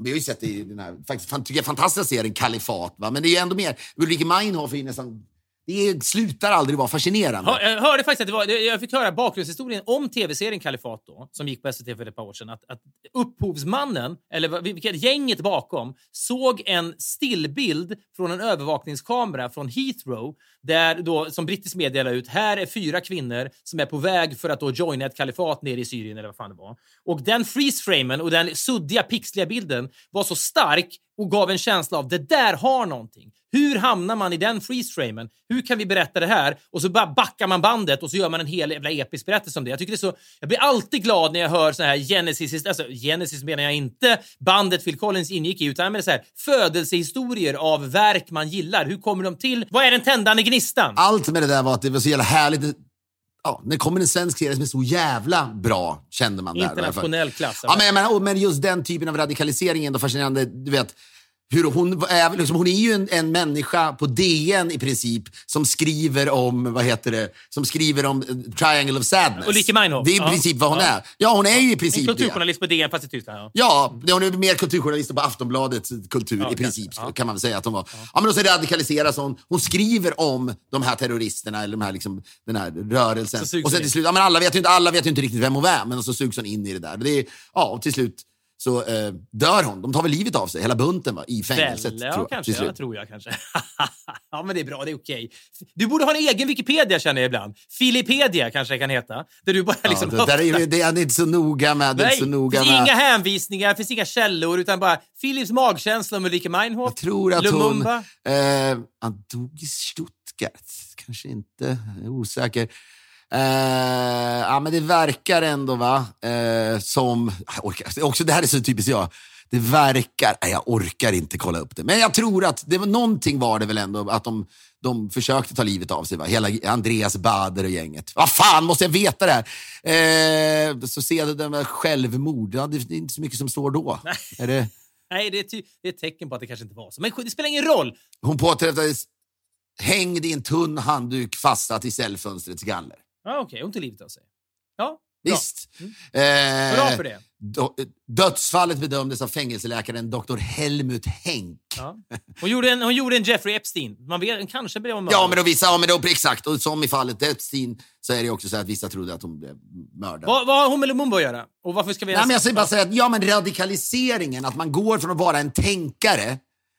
Vi har ju sett det i den här faktiskt, tycker jag, fantastiska serien Kalifat. Va? Men det är ju ändå mer... Ulrike Meinhof är ju nästan... Det slutar aldrig vara fascinerande. Hör- Jag hörde faktiskt att det var, jag fick höra bakgrundshistorien om tv-serien Kalifat då, som gick på SVT för ett par år sedan. Att, att upphovsmannen, eller vilket gänget bakom, såg en stillbild från en övervakningskamera från Heathrow där då, som brittisk media la ut, här är fyra kvinnor som är på väg för att då joina ett kalifat nere i Syrien eller vad fan det var. Och den freeze-framen och den suddiga, pixliga bilden var så stark och gav en känsla av det där har någonting. Hur hamnar man i den freeze-framen? Hur kan vi berätta det här? Och så bara backar man bandet och så gör man en hel jävla episk berättelse om det. Jag tycker det är så... Jag blir alltid glad när jag hör så här Genesis, alltså Genesis menar jag inte bandet Phil Collins ingick i, utan med så här födelsehistorier av verk man gillar. Hur kommer de till? Vad är den tändande gnistan? Allt med det där var att det var så jävla härligt. Ja, när kommer en svensk serie som är så jävla bra, kände man där. Internationell klass. Ja, men, och- men just den typen av radikalisering är ändå fascinerande. Du vet, hur hon, är, liksom, hon är ju en, en människa på DN i princip som skriver om, vad heter det, som skriver om eh, Triangle of Sadness. Ulrika Meinhof. Det är i Ja. princip vad hon Ja. är. Ja, hon är ju i En princip det. kulturjournalist på DN fast i Tyskland. Ja. Ja, det- hon är mer kulturjournalist på Aftonbladets kultur Ja, i princip, kan man säga att hon var. Ja. men och så radikaliseras hon. Hon skriver om de här terroristerna, eller de här, liksom, den här rörelsen. Och sen till slut, ja, men alla vet ju inte, alla vet ju inte riktigt vem hon är, men så sugs hon in i det där. Det är, ja, och till slut så eh, dör hon. De tar väl livet av sig, hela bunten va, i fängelset. Väl, ja, tror jag, kanske. Ja, tror jag kanske. (laughs) ja, men det är bra. Det är okej. Du borde ha en egen Wikipedia känner jag ibland. Filipedia kanske det kan heta. Där du bara liksom ja, det, där är, det är inte så noga med. Det Nej, det finns inga hänvisningar, finns inga källor, utan bara Philips magkänsla om Ulrika Meinhof. Jag tror att Lumumba. hon... Eh, han dog i Stuttgart. Kanske inte. Osäker. Eh, ja, men det verkar ändå va, eh, som... Orkar, också, det här är så typiskt jag. Det verkar... Nej, jag orkar inte kolla upp det. Men jag tror att det var någonting var det väl ändå att de, de försökte ta livet av sig. Va? Hela Andreas Bader och gänget. Vad fan, måste jag veta det här? Eh, så ser jag det med självmord. Ja, det är inte så mycket som står då. Är det... Nej, det är, ty- det är ett tecken på att det kanske inte var så. Men det spelar ingen roll. Hon påträffades hängd i en tunn handduk fastsatt i cellfönstrets galler. Ja, Okej, hon tog livet av sig. Ja, bra. Visst. Mm. Bra Eh, för det. do- dödsfallet bedömdes av fängelseläkaren Dr. Helmut Henk. Ja. Hon, gjorde en, hon gjorde en Jeffrey Epstein. Man vet, kanske blev hon Ja, men då vissa, ja, men då, exakt. Och som i fallet Epstein så är det också så att vissa trodde att hon blev mördad. Vad, vad har hon med Lumumba att göra? Och varför ska vi... Nej, men jag säger bara säga att ja, men radikaliseringen, att man går från att vara en tänkare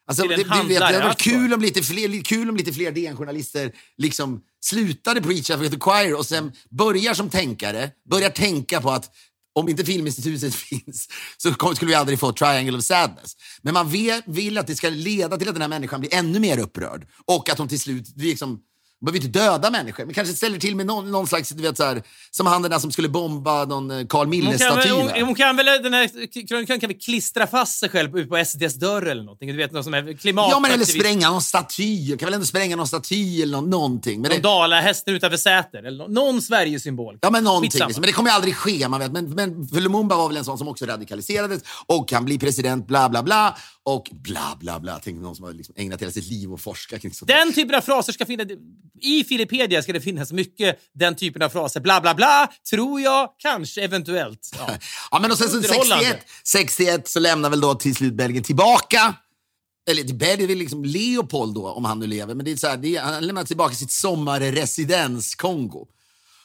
Alltså, det, det, vet, det hade varit alltså. kul om lite fler, kul om lite fler DN-journalister liksom slutade preacha for the choir och sen börjar som tänkare, börjar tänka på att om inte Filminstitutet (laughs) finns så skulle vi aldrig få Triangle of Sadness. Men man vill, vill att det ska leda till att den här människan blir ännu mer upprörd och att hon till slut liksom man behöver inte döda människor, men kanske ställer till med någon, någon slags, du vet så här, som han den där som skulle bomba någon eh, Carl Hon väl, va? hon, hon kan väl, den här krönikan kan väl klistra fast sig själv ut på SDs dörr eller någonting. Du vet, någon som är klimat... Ja, men eller spränga någon staty. Kan väl ändå spränga någon staty eller någon, någonting. Men Någon det, dalahästen utanför Säter. Eller någon, någon Sverigesymbol. ja, men någonting. Skitsamma. Liksom. Men det kommer ju aldrig ske. Man vet. Men, men för Lumumba var väl en sån som också radikaliserades och kan bli president, bla bla bla. Och bla bla bla. Tänk någon som har liksom ägnat hela sitt liv att forska kring sånt. Den typen av fraser ska finnas... I Filippedia ska det finnas mycket den typen av fraser. Bla, bla, bla. Tror jag. Kanske. Eventuellt. Ja. (laughs) Ja, men och sen så Underhållande. 61, 61 så lämnar väl då till slut Belgien tillbaka. Eller det är liksom Leopold då, om han nu lever. Men det är så här, det är, han lämnar tillbaka sitt sommarresidens Kongo.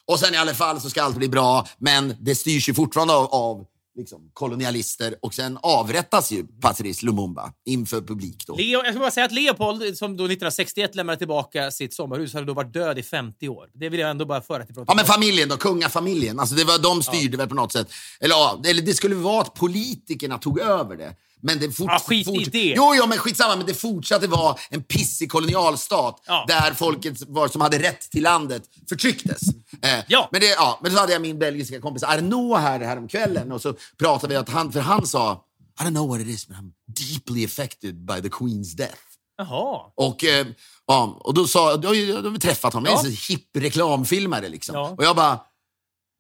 Och sen i alla fall så ska allt bli bra, men det styrs ju fortfarande av, av liksom, kolonialister och sen avrättas ju Patrice Lumumba inför publik då. Leo, jag ska bara säga att Leopold, som då 1961 lämnade tillbaka sitt sommarhus, hade då varit död i 50 år. Det vill jag ändå bara föra till Ja, protokollet. men familjen då, kungafamiljen. Alltså det var, de styrde väl på något sätt. Eller, ja, eller det skulle vara att politikerna tog över det. Men det fort, Ja, skit i fort, det. Jo, jo, men skitsamma. Men det fortsatte vara en pissig kolonialstat Ja. där folket var, som hade rätt till landet förtrycktes. Eh, Ja. Men, det, ja, men så hade jag min belgiska kompis Arnaud här, här om kvällen och så pratade vi att han, för han sa I don't know what it is, but I'm deeply affected by the Queen's death. Jaha. Och, eh, ja, och då sa då, då har vi träffat honom, Ja. en sån hipp reklamfilmare liksom. Ja. Och jag bara,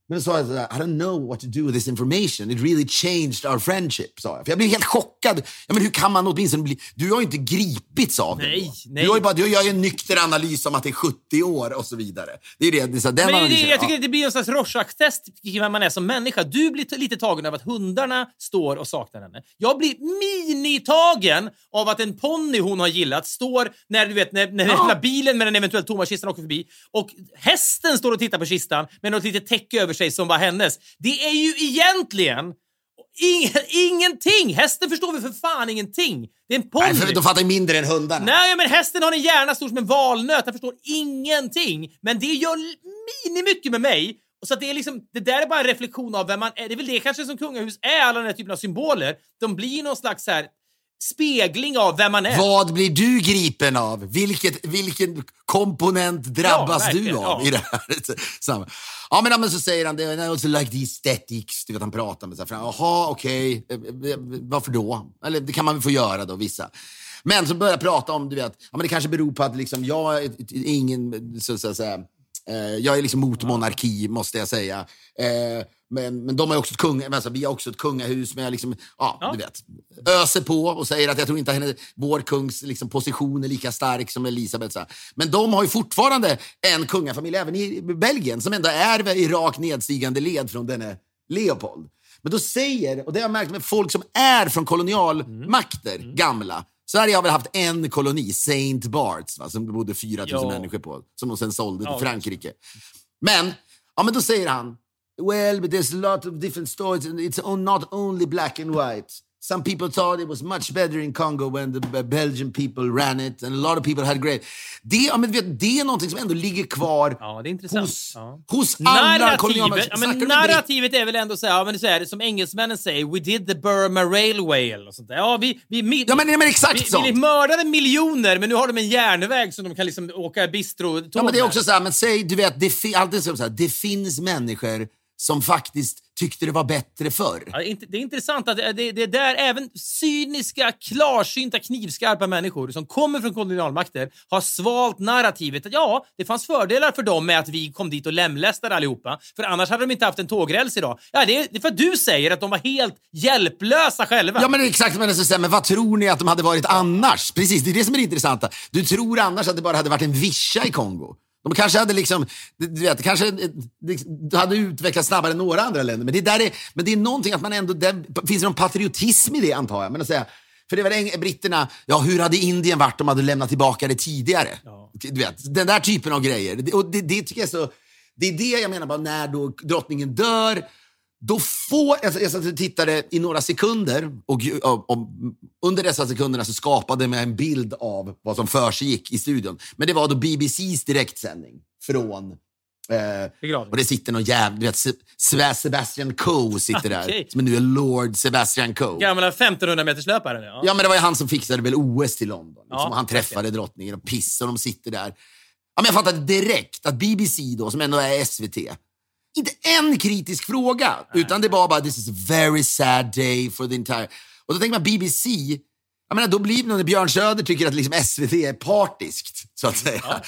men då sa jag sådär, I don't know what to do with this information. It really changed our friendship, sa jag. För jag blev helt chockad. Ja, men hur kan man åtminstone bli... Du har ju inte gripits av det. Nej, då. nej. Du har ju bara, du gör ju en nykter analys om att det är 70 år och så vidare. Det är det, det är så, den Men det, jag tycker ja. det blir en slags Rorschach-test i vem man är som människa. Du blir lite tagen av att hundarna står och saknar henne. Jag blir minitagen av att en ponny hon har gillat står när, du vet, när, när jävla bilen med den eventuellt tomma kistan åker förbi och hästen står och tittar på kistan med något litet täcke över sig som var hennes. Det är ju egentligen ing- ingenting! Hästen förstår väl för fan ingenting? Det är en ponny. Nej, för de fattar mindre än hundarna. Nej, men hästen har en hjärna stor som en valnöt. Han förstår ingenting. Men det gör mini mycket med mig. Så det, är liksom, det där är bara en reflektion av vem man är. Det är väl det kanske som kungahus är, alla den här typen av symboler. De blir någon slags så här spegling av vem man är. Vad blir du gripen av? Vilket, vilken komponent drabbas Ja, du av ja. i det här? (laughs) Samma. Ja, men, ja, men så säger han, I also like the aesthetics. Du vet, han pratar med sig. Jaha, okej. Eh, eh, Varför då? Eller det kan man väl få göra då, vissa. Men så börjar jag prata om, du vet, ja, men det kanske beror på att liksom, jag är ingen, så, så att säga, eh, jag är liksom mot monarki, måste jag säga. Eh, men, men de har också ett kung, alltså, vi har också ett kungahus, men jag liksom, ja, Ja. du vet, öser på och säger att jag tror inte att henne, vår kungs liksom, position är lika stark som Elisabeth. Så här. Men de har ju fortfarande en kungafamilj, även i Belgien, som ändå är i rakt nedstigande led från denne Leopold. Men då säger, och det har jag märkt med folk som är från kolonialmakter, gamla. Sverige har väl haft en koloni, Saint Barts, va, som det bodde 4 000 Ja. människor på, som de sen sålde till Ja, Frankrike. Men, ja, men då säger han, well, but there's a lot of different stories and it's not only black and white. Some people thought it was much better in Congo when the Be- Belgian people ran it and a lot of people had great... Det, ja, men vet, det är någonting som ändå ligger kvar Ja, det är intressant. hos, Ja. hos alla Narrativet, kolonialmakter. ja, men narrativet är väl ändå så här, ja, men så här, som engelsmännen säger, we did the Burma Railway eller sånt där. Ja, vi, vi, Ja, men, men exakt vi, sånt. vi mördade miljoner, men nu har de en järnväg som de kan liksom åka bistro Ja, men det är också så här, men säg, du vet, det, alltid så här, det finns människor som faktiskt tyckte det var bättre förr. Ja, det är intressant att det, det, det är där även cyniska, klarsynta, knivskarpa människor som kommer från kolonialmakter har svalt narrativet att ja, det fanns fördelar för dem med att vi kom dit och lemlästade allihopa, för annars hade de inte haft en tågräls idag. Ja, det är, det är för att du säger att de var helt hjälplösa själva. Ja, men det är exakt men, så men vad tror ni att de hade varit annars? Precis, det är det som är det intressanta. Du tror annars att det bara hade varit en vischa i Kongo. De kanske hade liksom, du vet, kanske eh, det hade utvecklats snabbare än några andra länder. Men det, där är, men det är någonting att man ändå, det finns någon patriotism i det antar jag. Men att säga, för det var eng- britterna, ja hur hade Indien varit om de hade lämnat tillbaka det tidigare? Du vet, den där typen av grejer. Det- Och det, det tycker jag är så, det är det jag menar bara när då drottningen dör, då får, alltså, jag satt och tittade i några sekunder och, och, och under dessa sekunderna så skapade jag en bild av vad som försiggick i studion. Men det var då BBCs direktsändning från Eh, och det sitter någon jävla, du vet, Se- Se- Sebastian Coe sitter där. Okej. Som nu är Lord Sebastian Coe. Gamla 1500 meters löparen ja. Ja, men det var ju han som fixade väl OS till London. Liksom. Ja, han träffade drottningen och piss och de sitter där. Ja, men jag fattade direkt att BBC då, som ändå är SVT, inte en kritisk fråga, utan det var bara this is a very sad day for the entire... Och då tänker man BBC, jag menar, då blir det när Björn Söder tycker att liksom SVT är partiskt, så att säga.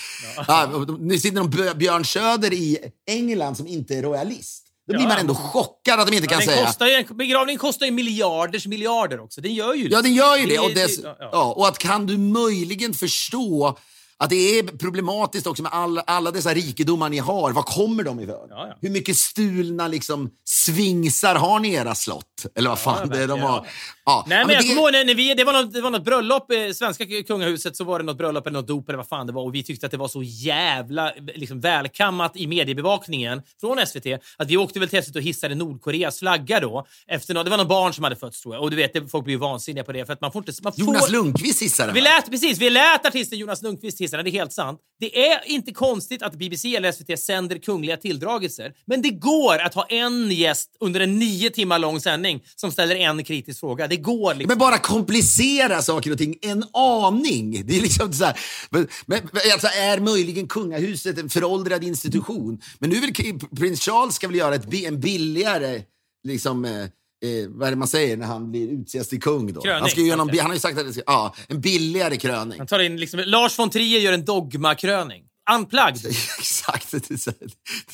Ja, och då- nu sitter de Björn Söder i England som inte är royalist. Då blir Ja. man ändå chockad att de inte kan den säga... kostar ju, begravning kostar ju miljarders miljarder också. Den gör ju det. Ja, den gör ju det. Och, dess, ja. ja, och att kan du möjligen förstå att det är problematiskt också med alla, alla dessa rikedomar ni har. Var kommer de ifrån? Ja, ja. Hur mycket stulna liksom, svingsar har ni i era slott? Eller vad fan Ja, det är de har. Ja. Nej, Ja, men jag det- kommer ihåg när, vi, det, var något, det var något bröllop i svenska kungahuset, så var det något bröllop eller något dop eller vad fan det var och vi tyckte att det var så jävla liksom, välkammat i mediebevakningen från SVT att vi åkte väl till SVT och hissade Nordkoreas flagga då. Efter nå- det var något barn som hade fötts tror jag och du vet, det- folk blir ju vansinniga på det för att man får inte... Man får, Jonas Lundqvist hissade vi lät, precis, vi lät artisten Jonas Lundqvist hissa det är helt sant. Det är inte konstigt att BBC eller SVT sänder kungliga tilldragelser, men det går att ha en gäst under en nio timmar lång sändning som ställer en kritisk fråga. Det går liksom. Men bara komplicera saker och ting en aning. Det är liksom så här, men, men, alltså, är möjligen kungahuset en föråldrad institution? Men nu vill prins Charles ska väl göra ett, en billigare, liksom, eh, eh, vad är det man säger när han blir utses till kung? Då? Kröning, han, ska göra någon, han har ju sagt att det ska, ja, en billigare kröning. Han tar in liksom, Lars von Trier gör en dogmakröning. Unplugged. (laughs) Exakt. Det är så det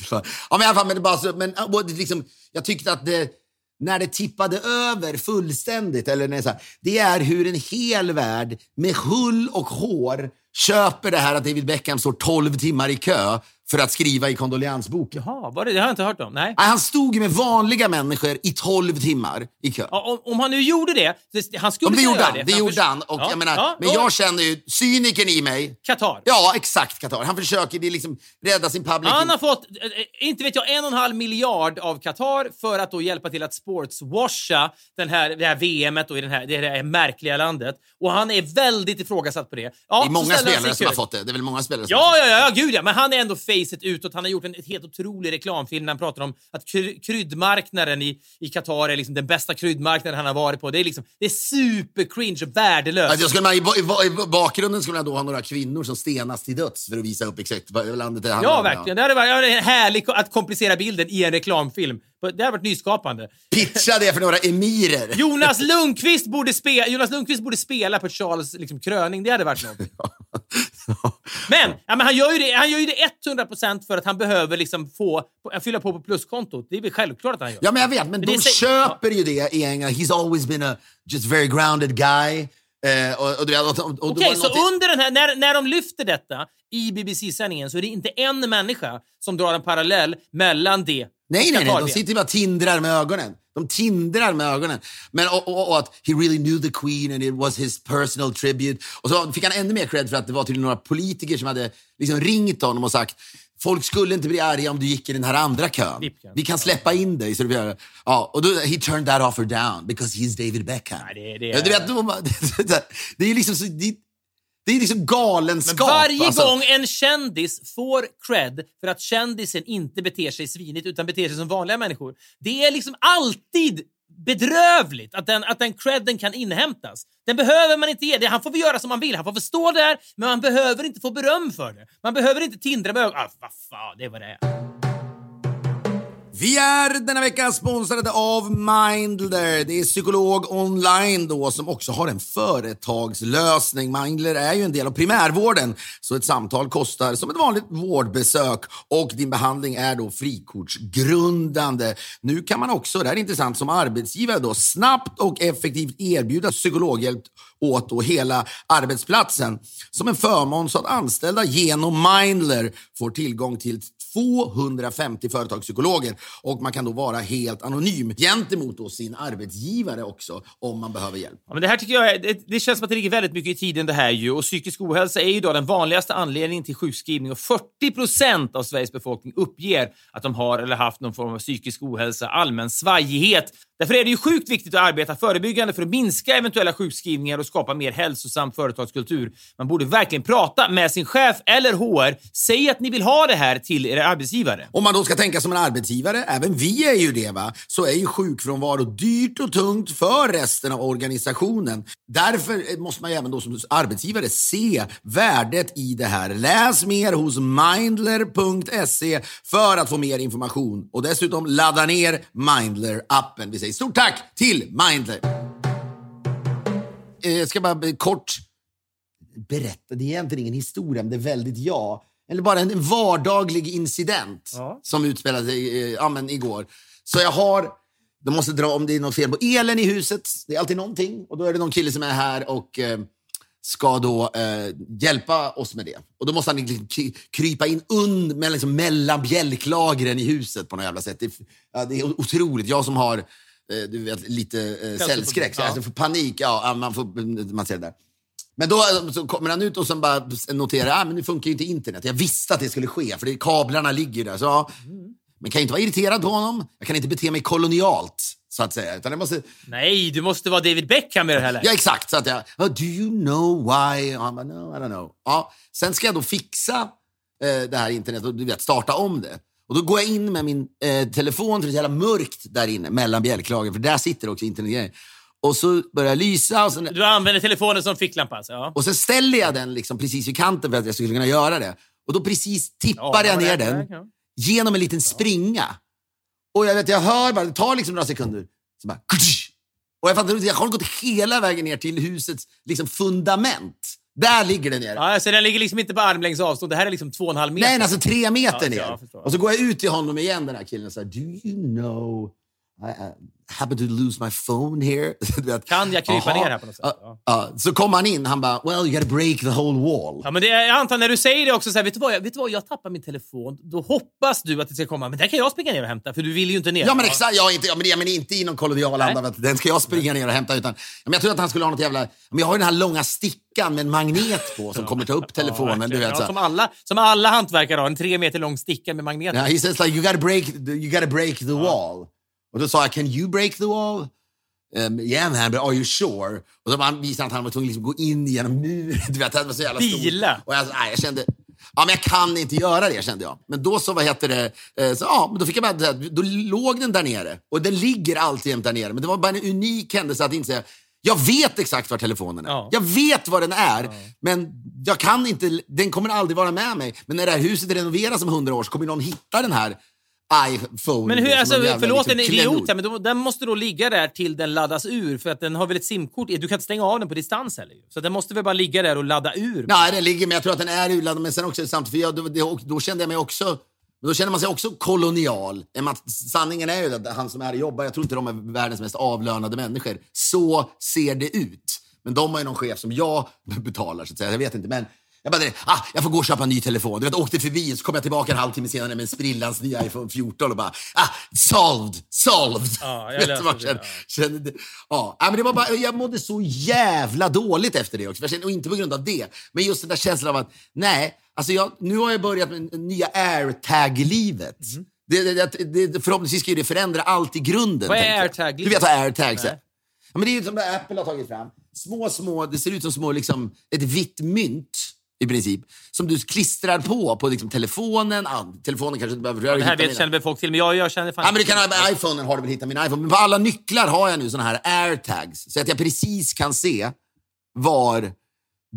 ja, men i alla fall, men det bara så, men, det liksom, jag tyckte att det, när det tippade över fullständigt, eller när det, är så här, det är hur en hel värld med hull och hår köper det här att David Beckham står 12 timmar i kö för att skriva i kondoleansboken. Jaha, var det, det har jag inte hört om. Nej. Han stod med vanliga människor i 12 timmar i kö. Ja, om, om han nu gjorde det, det han skulle det kunna göra det. Det gjorde han. Och Ja, jag menar, ja, men ja. jag känner ju cynikern i mig. Qatar. Ja, exakt Qatar. Han försöker det liksom rädda sin public. Han har fått, eh, inte vet jag, en och en halv miljard av Qatar för att då hjälpa till att sportswasha den här, det här VMet och i den här, det här märkliga landet. Och han är väldigt ifrågasatt på det. Ja, Det är många spelare som har fått det. Det är väl många spelare som har Ja, fått ja, ja, gud ja. Men han är ändå face racet utåt. Han har gjort en helt otrolig reklamfilm när han pratar om att kry kryddmarknaden i, i Qatar är liksom den bästa kryddmarknaden han har varit på. Det är, liksom, det är super cringe och värdelöst. Alltså, jag skulle, i, i, I bakgrunden skulle man då ha några kvinnor som stenas till döds för att visa upp exakt vad landet det handlar Ja, verkligen. Det hade varit härligt att komplicera bilden i en reklamfilm. Det hade varit nyskapande. Pitcha det för några emirer. Jonas (laughs) Lundqvist borde, spe Jonas Lundqvist borde spela på Charles liksom, kröning. Det hade varit något. (laughs) (laughs) Men, ja, men han, gör ju det, han gör ju det 100% för att han behöver liksom få, fylla på på pluskontot. Det är väl självklart att han gör. Ja, men jag vet, men, det de köper ju det i England. He's always been a just very grounded guy. Eh, och, och, och, Okej, så under den här, när, när de lyfter detta i BBC-sändningen så är det inte en människa som drar en parallell mellan det Nej, nej, nej. De sitter ju bara tindrar med ögonen. De tindrar med ögonen. Men, och, och, och att he really knew the queen and it was his personal tribute. Och så fick han ännu mer cred för att det var till några politiker som hade liksom ringt honom och sagt Folk skulle inte bli arga om du gick i den här andra kön. Vi kan släppa in dig. Så gör, ja, och då, he turned that offer down because he's David Beckham. Nej, det- det Ja, du vet, då, (laughs) det är liksom så, det, det är liksom Men galenskap. varje alltså. gång en kändis får cred för att kändisen inte beter sig svinigt utan beter sig som vanliga människor. Det är liksom alltid bedrövligt att den, att den credden kan inhämtas. Den behöver man inte ge. Det, han får väl göra som han vill. Han får väl stå där, men man behöver inte få beröm för det. Man behöver inte tindra med ögonen. Ah, vad fan, det var det är. Vi är denna vecka sponsrade av Mindler. Det är psykolog online då som också har en företagslösning. Mindler är ju en del av primärvården, så ett samtal kostar som ett vanligt vårdbesök och din behandling är då frikortsgrundande. Nu kan man också, det här är intressant, som arbetsgivare då snabbt och effektivt erbjuda psykologhjälp åt då hela arbetsplatsen som en förmån så att anställda genom Mindler får tillgång till 250 företagspsykologer och man kan då vara helt anonym gentemot då sin arbetsgivare också om man behöver hjälp. Ja, men det här tycker jag det, det känns som att det ligger väldigt mycket i tiden det här ju. Och psykisk ohälsa är ju då den vanligaste anledningen till sjukskrivning och 40 procent av Sveriges befolkning uppger att de har eller haft någon form av psykisk ohälsa, allmän svajighet. Därför är det ju sjukt viktigt att arbeta förebyggande för att minska eventuella sjukskrivningar och skapa mer hälsosam företagskultur. Man borde verkligen prata med sin chef eller HR. Säg att ni vill ha det här till era arbetsgivare. Om man då ska tänka som en arbetsgivare, även vi är ju det, va? så är ju sjukfrånvaro dyrt och tungt för resten av organisationen. Därför måste man ju även då som arbetsgivare se värdet i det här. Läs mer hos mindler.se för att få mer information och dessutom ladda ner Mindler-appen. Vi säger stort tack till Mindler! Eh, Jag ska bara kort berätta, det är egentligen ingen historia, men det är väldigt ja. Eller bara en vardaglig incident Ja. som utspelade sig eh, ja, men igår. Så jag har, de måste dra om det är något fel på elen i huset. Det är alltid någonting. Och då är det någon kille som är här och eh, ska då eh, hjälpa oss med det. Och då måste han liksom kry- krypa in und, liksom, mellan bjälklagren i huset på något jävla sätt. Det, är- ja, det är otroligt. Jag som har du vet, lite eh, cellskräck, så Ja. alltså får panik. Ja, man, får, man ser det där. Men då eh, så kommer han ut och sen bara noterar ah, men nu funkar ju inte internet. Jag visste att det skulle ske, för det, kablarna ligger där. Så, ja, men kan jag inte vara irriterad på honom. Jag kan inte bete mig kolonialt, så att säga. Utan jag måste, Nej, du måste vara David Beckham i det här läget. ja, exakt. Så att jag, oh, do you know why? Och han bara, no, I don't know. Ja, sen ska jag då fixa eh, det här internet och du vet, starta om det. Och då går jag in med min eh, telefon, för det är så jävla mörkt där inne mellan bjälklagen, för där sitter också internetgrejen. Och så börjar jag lysa och sen Du använder telefonen som ficklampa alltså? Ja. och sen ställer jag den liksom precis vid kanten för att jag skulle kunna göra det. Och då precis tippar Ja, jag ner den Ja. genom en liten springa. Och jag vet, jag hör bara, det tar liksom några sekunder. Så bara, och jag fattar, jag har gått hela vägen ner till husets liksom fundament. Där ligger den nere. Ja, så den ligger liksom inte på armlängds avstånd. Det här är liksom två och en halv meter. Nej, alltså tre meter Ja, ner. ja, och så går jag ut till honom igen, den här killen, och säger, do you know I, I happen to lose my phone here? (laughs) Kan jag krypa Jaha. ner här på något sätt? Ja, ja. Så kom han in, han bara, well you gotta break the whole wall. Ja, men det, jag antar när du säger det också så här, vet du, vad, jag, vet du vad, jag tappar min telefon. Då hoppas du att det ska komma, men den kan jag springa ner och hämta, för du vill ju inte ner. Ja men exakt, jag inte, ja, men, jag men inte i någon kolonial anda. Den ska jag springa ner och hämta. Utan, ja, men jag tror att han skulle ha något jävla... Men jag har ju den här långa stickan med en magnet på som kommer ta upp telefonen. Ja, du vet, ja, som, alla, som alla hantverkare har, en tre meter lång sticka med magnet. Ja, he says like, you gotta break, the- you gotta break the wall. Och då sa jag, can you break the wall? Um, yeah man, but are you sure? Och så visade att han var tvungen att liksom gå in genom muren. (laughs) Du vet, det var så jävla stort. Bila. Och jag, nej, jag kände... Ja, men jag kan inte göra det kände jag. Men då så, vad heter det, eh, så, ja, då fick jag bara, då låg den där nere. Och den ligger alltid där nere. Men det var bara en unik händelse att inte säga, jag vet exakt var telefonen är. Ja. Jag vet var den är, men jag kan inte, den kommer aldrig vara med mig. Men när det här huset renoveras om hundra år så kommer någon hitta den här iPhone. Men hur, alltså, jävla, förlåt liksom, en idiot men då, den måste då ligga där till den laddas ur för att den har väl ett simkort. Du kan inte stänga av den på distans heller. Så den måste väl bara ligga där och ladda ur. Nej, den ligger, men jag tror att den är urladdad. Men sen också samtidigt, för jag, då, då, då kände jag mig också... Men då känner man sig också kolonial. Sanningen är ju att han som är här jobbar, jag tror inte de är världens mest avlönade människor. Så ser det ut. Men de har ju någon chef som jag (laughs) betalar, så att säga. Jag vet inte, men jag bara, ah, jag får gå och köpa en ny telefon. Du vet, åkte förbi så kom jag tillbaka en halvtimme senare med en sprillans ny iPhone 14 och bara, ah, solved, solved. Ja, jag vad det, kände- ja. kände det? Ja, nej, men det var bara, jag mådde så jävla dåligt efter det också. Och inte på grund av det, men just den där känslan av att nej, alltså jag, nu har jag börjat med nya airtag-livet. Mm. Det, det, det, förhoppningsvis ska det förändra allt i grunden. Vad är. AirTag-livet? Du vet vad airtags är? Ja, men det är ju som Apple har tagit fram. Små, små, det ser ut som små, liksom, ett vitt mynt i princip. Som du klistrar på på liksom, telefonen. Ah, telefonen kanske inte behöver röra. Det här vet, mina. känner väl folk till, men jag, jag känner fan Ja, men du kan ha, iPhonen har du väl hittat min iPhone. Men på alla nycklar har jag nu såna här airtags. Så att jag precis kan se var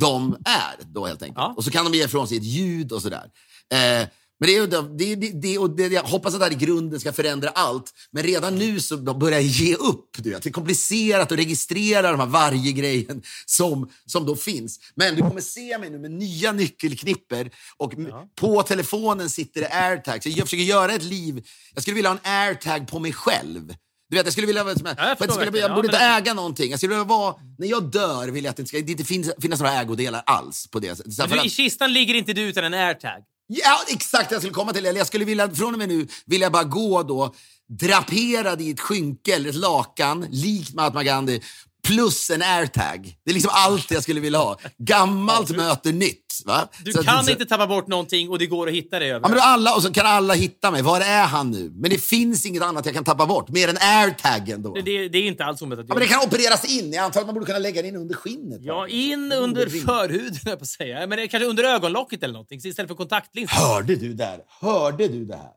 de är då helt enkelt. Ja. Och så kan de ge ifrån sig ett ljud och sådär. Eh, men det det, det, det, och det, jag hoppas att det här i grunden ska förändra allt. Men redan nu så börjar jag ge upp. Du vet. Det är komplicerat att registrera de här varje grejen som, som då finns. Men du kommer se mig nu med nya nyckelknipper och m- på telefonen sitter det airtags. Så Jag försöker göra ett liv. Jag skulle vilja ha en airtag på mig själv. Du vet, jag skulle vilja som jag förstår jag, skulle, jag borde Ja, inte äga någonting. Jag skulle vilja vara, när jag dör vill jag att det inte ska det inte finns, finnas några ägodelar alls på det. Så du, att- I kistan ligger inte du utan en airtag. Ja, exakt jag skulle komma till. Eller jag skulle vilja, från och med nu vill jag bara gå då draperad i ett skynke eller ett lakan, likt Mahatma Gandhi, plus en airtag. Det är liksom allt jag skulle vilja ha. Gammalt möter nytt. Va? Du Så att- kan så- inte tappa bort någonting och det går att hitta det Ja, överallt. men då alla, och så kan alla hitta mig. Var är han nu? Men det finns inget annat jag kan tappa bort, mer än airtaggen då. det, det, är inte alls omöjligt att Ja, men det kan opereras in. Jag antar att man borde kunna lägga det in under skinnet. Ja, in under ring. förhuden, jag på att säga. Men kanske under ögonlocket eller någonting, istället för kontaktlins. Hörde du där? Hörde du det här?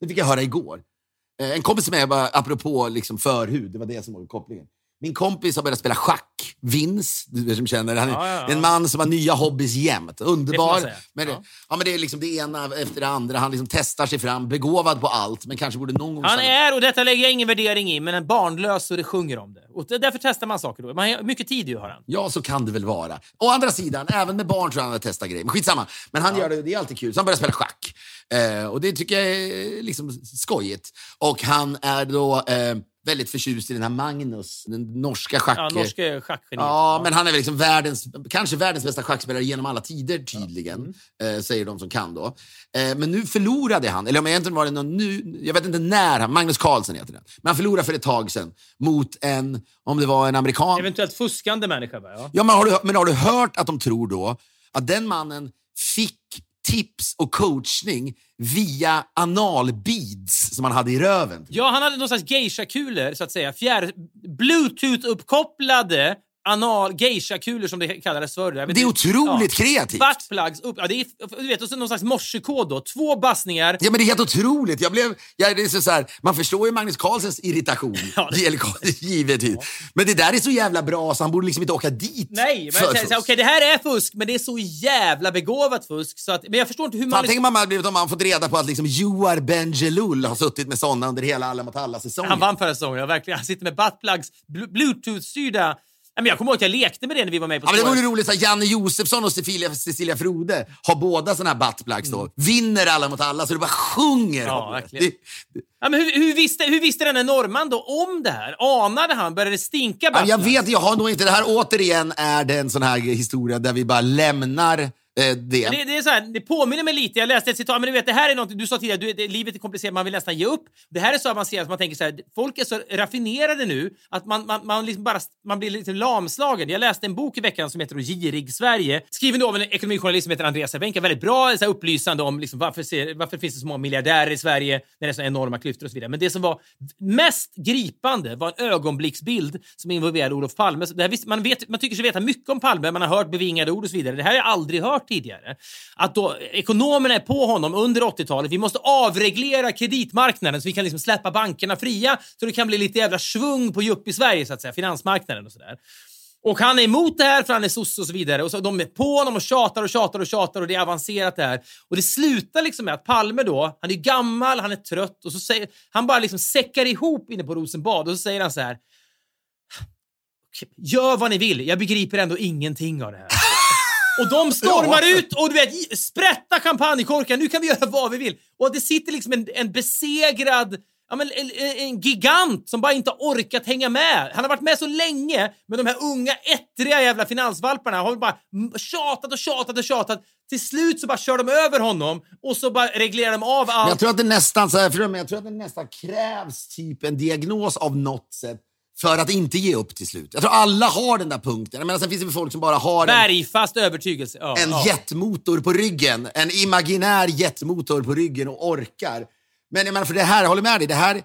Det fick jag höra igår. Eh, En kompis med bara, apropå liksom förhud, det var det som var kopplingen. Min kompis har börjat spela schack. Vince, du som känner. Han är Ja, ja, ja. en man som har nya hobbys jämt. Det Underbar. säga. Men det, Ja. men det är liksom det ena efter det andra. Han liksom testar sig fram, begåvad på allt, men kanske borde någon gång... Han är, och detta lägger jag ingen värdering i, men en barnlös så det sjunger om det. Och det- därför testar man saker då. Man har mycket tid ju, har han. Ja, så kan det väl vara. Å andra sidan, även med barn tror jag han har testat grejer. Men skitsamma. Men han gör det, det är alltid kul. Så han börjar spela schack. Eh, och det tycker jag är liksom skojigt. Och han är då eh, väldigt förtjust i den här Magnus, den norska schack... Ja, norske schackgeniet. Ja, men han är väl liksom världens, kanske världens bästa schackspelare genom alla tider tydligen, Mm. eh, säger de som kan då. Eh, men nu förlorade han, eller om jag egentligen var det någon nu, jag vet inte när, han, Magnus Carlsen heter den. Men han förlorade för ett tag sedan mot en, om det var en amerikan. Eventuellt fuskande människa, va? Ja. Ja, men har, du, men har du hört att de tror då att den mannen fick tips och coachning via analbeads som han hade i röven? Ja, han hade någon slags geisha-kulor, så att säga. Fjär... Bluetooth-uppkopplade anal geisha-kulor som det kallades förr. Det är inte- otroligt kreativt. Buttplugs upp. Ja, det är, du vet, och så någon slags morsekod då. Två bassningar. Ja, men det är helt otroligt. Jag blev, jag, det är så så här, man förstår ju Magnus Carlsens irritation, (laughs) Ja, det- givetvis. Men det där är så jävla bra så han borde liksom inte åka dit. Nej, men okej, det här är fusk, men det är så jävla begåvat fusk. Så att, men jag förstår inte hur man... Fan, tänk om man blivit om man fått reda på att liksom Joar Bendjelloul har suttit med såna under hela Alla mot alla-säsongen. Han vann förra säsongen, ja, verkligen. Han sitter med buttplugs, blu- bluetooth-styrda... Men jag kommer ihåg att jag lekte med det när vi var med på Ja, men det spåret. vore roligt att Janne Josefsson och Cecilia, Cecilia Frode har båda såna här buttplugs då. Vinner alla mot alla så det bara sjunger Mm. Ja, om det. verkligen. det. Ja, men hur, hur, visste, hur visste denne norrman då om det här? Anade han? Började det stinka Ja, Jag buttplugs? vet, jag har nog inte. Det här återigen är det en sån här historia där vi bara lämnar Eh, det. Det, det, är så här, det påminner mig lite, jag läste ett citat, men du vet, det här är något, du sa tidigare, du, det, livet är komplicerat, man vill nästan ge upp. Det här är så avancerat att man tänker så här, folk är så raffinerade nu att man, man, man, liksom bara, man blir lite lamslagen. Jag läste en bok i veckan som heter då Girig Sverige, skriven då av en ekonomijournalist som heter Andreas Cervenka, väldigt bra, så här, upplysande om liksom, varför, ser, varför finns det så många miljardärer i Sverige när det är så enorma klyftor och så vidare. Men det som var mest gripande var en ögonblicksbild som involverade Olof Palme. Det här, visst- man, vet, man tycker sig veta mycket om Palme, man har hört bevingade ord och så vidare. Det här har jag aldrig hört hört tidigare. Att då ekonomerna är på honom under 80-talet. Vi måste avreglera kreditmarknaden så vi kan liksom släppa bankerna fria så det kan bli lite jävla svung på jupp i Sverige, så att säga, finansmarknaden och sådär. Och han är emot det här för han är sosse och så vidare. Och så de är på honom och tjatar och tjatar och tjatar och det är avancerat det här. Och det slutar liksom med att Palme då, han är gammal, han är trött och så säger han bara liksom säckar ihop inne på Rosenbad och så säger han så här. Gör vad ni vill, jag begriper ändå ingenting av det här. Och de stormar (laughs) Ja. ut och du vet, sprätta champagnekorkar, nu kan vi göra vad vi vill. Och det sitter liksom en, en besegrad, ja men en, en, gigant som bara inte har orkat hänga med. Han har varit med så länge, men de här unga ettriga jävla finansvalparna har bara tjatat och tjatat och tjatat. Till slut så bara kör de över honom och så bara reglerar de av Men allt. jag tror att det nästan, så här, jag tror att det nästan krävs typ en diagnos av något sätt för att inte ge upp till slut. Jag tror alla har den där punkten. Menar, sen finns det folk som bara har en, Bergfast övertygelse. Ja, en ja. jetmotor på ryggen. En imaginär jetmotor på ryggen och orkar. Men jag menar, för det här, jag håller med dig, det här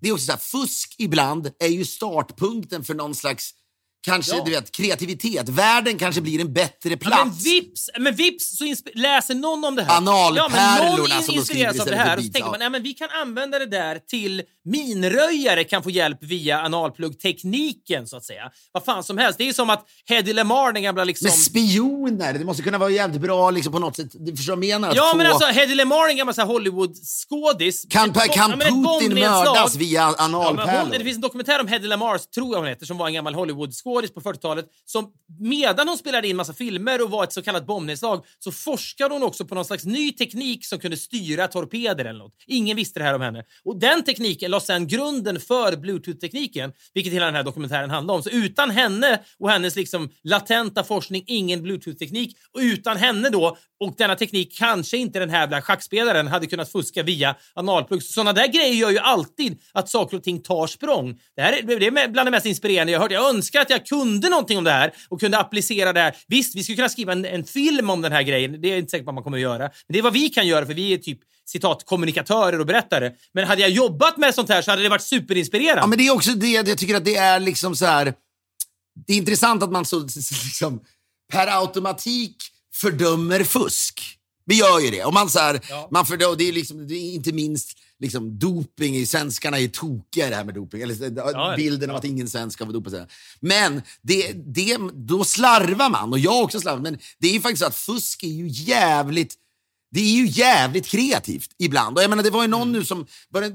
det är också så här, fusk ibland är ju startpunkten för någon slags Kanske Ja. du vet, kreativitet. Världen kanske blir en bättre plats. Ja, men vips, men vips så läser någon om det här. Analpärlorna ja, som de skriver av det här och så tänker ja. man nej, men vi kan använda det där till minröjare kan få hjälp via analplugg-tekniken så att säga. Vad fan som helst. Det är som att Hedy Lamar, den gamla liksom... Men spioner, det måste kunna vara jävligt bra liksom, på något sätt. Du förstår vad jag menar? Ja, få... men alltså Hedy Lamar, en gammal Hollywood-skådis. Kan, Ett kan ja, ett Putin mördas via Ja, analpärlor? hon, det finns en dokumentär om Hedy Lamar, tror jag hon heter, som var en gammal Hollywood-skådis på 40-talet. Som medan hon spelade in massa filmer och var ett så kallat bombnedslag så forskade hon också på någon slags ny teknik som kunde styra torpeder eller något. Ingen visste det här om henne. Och den tekniken la sen grunden för bluetooth-tekniken, vilket hela den här dokumentären handlar om. Så utan henne och hennes liksom latenta forskning, ingen bluetooth-teknik. Och utan henne då, och denna teknik, kanske inte den här jävla schackspelaren hade kunnat fuska via analplugg. Sådana där grejer gör ju alltid att saker och ting tar språng. Det här är, det är bland det mest inspirerande jag hört. Jag önskar att jag kunde någonting om det här och kunde applicera det här. Visst, vi skulle kunna skriva en, en film om den här grejen. Det är inte säkert vad man kommer att göra. Men det är vad vi kan göra, för vi är typ citat kommunikatörer och berättare. Men hade jag jobbat med sånt här så hade det varit superinspirerande. Ja, men det är också det, jag tycker att det är liksom så här... Det är intressant att man så liksom, per automatik fördömer fusk. Vi gör ju det. Och man, så här, Ja. man fördö- det, är liksom, det är inte minst liksom, doping. i- Svenskarna är tokiga i det här med doping. Eller, Ja, bilden av att ingen svensk vara dopad. så här. Men det, det, då slarvar man, och jag har också slarvat. Men det är ju faktiskt så att fusk är ju jävligt det är ju jävligt kreativt ibland. Och jag menar, det var ju någon nu som...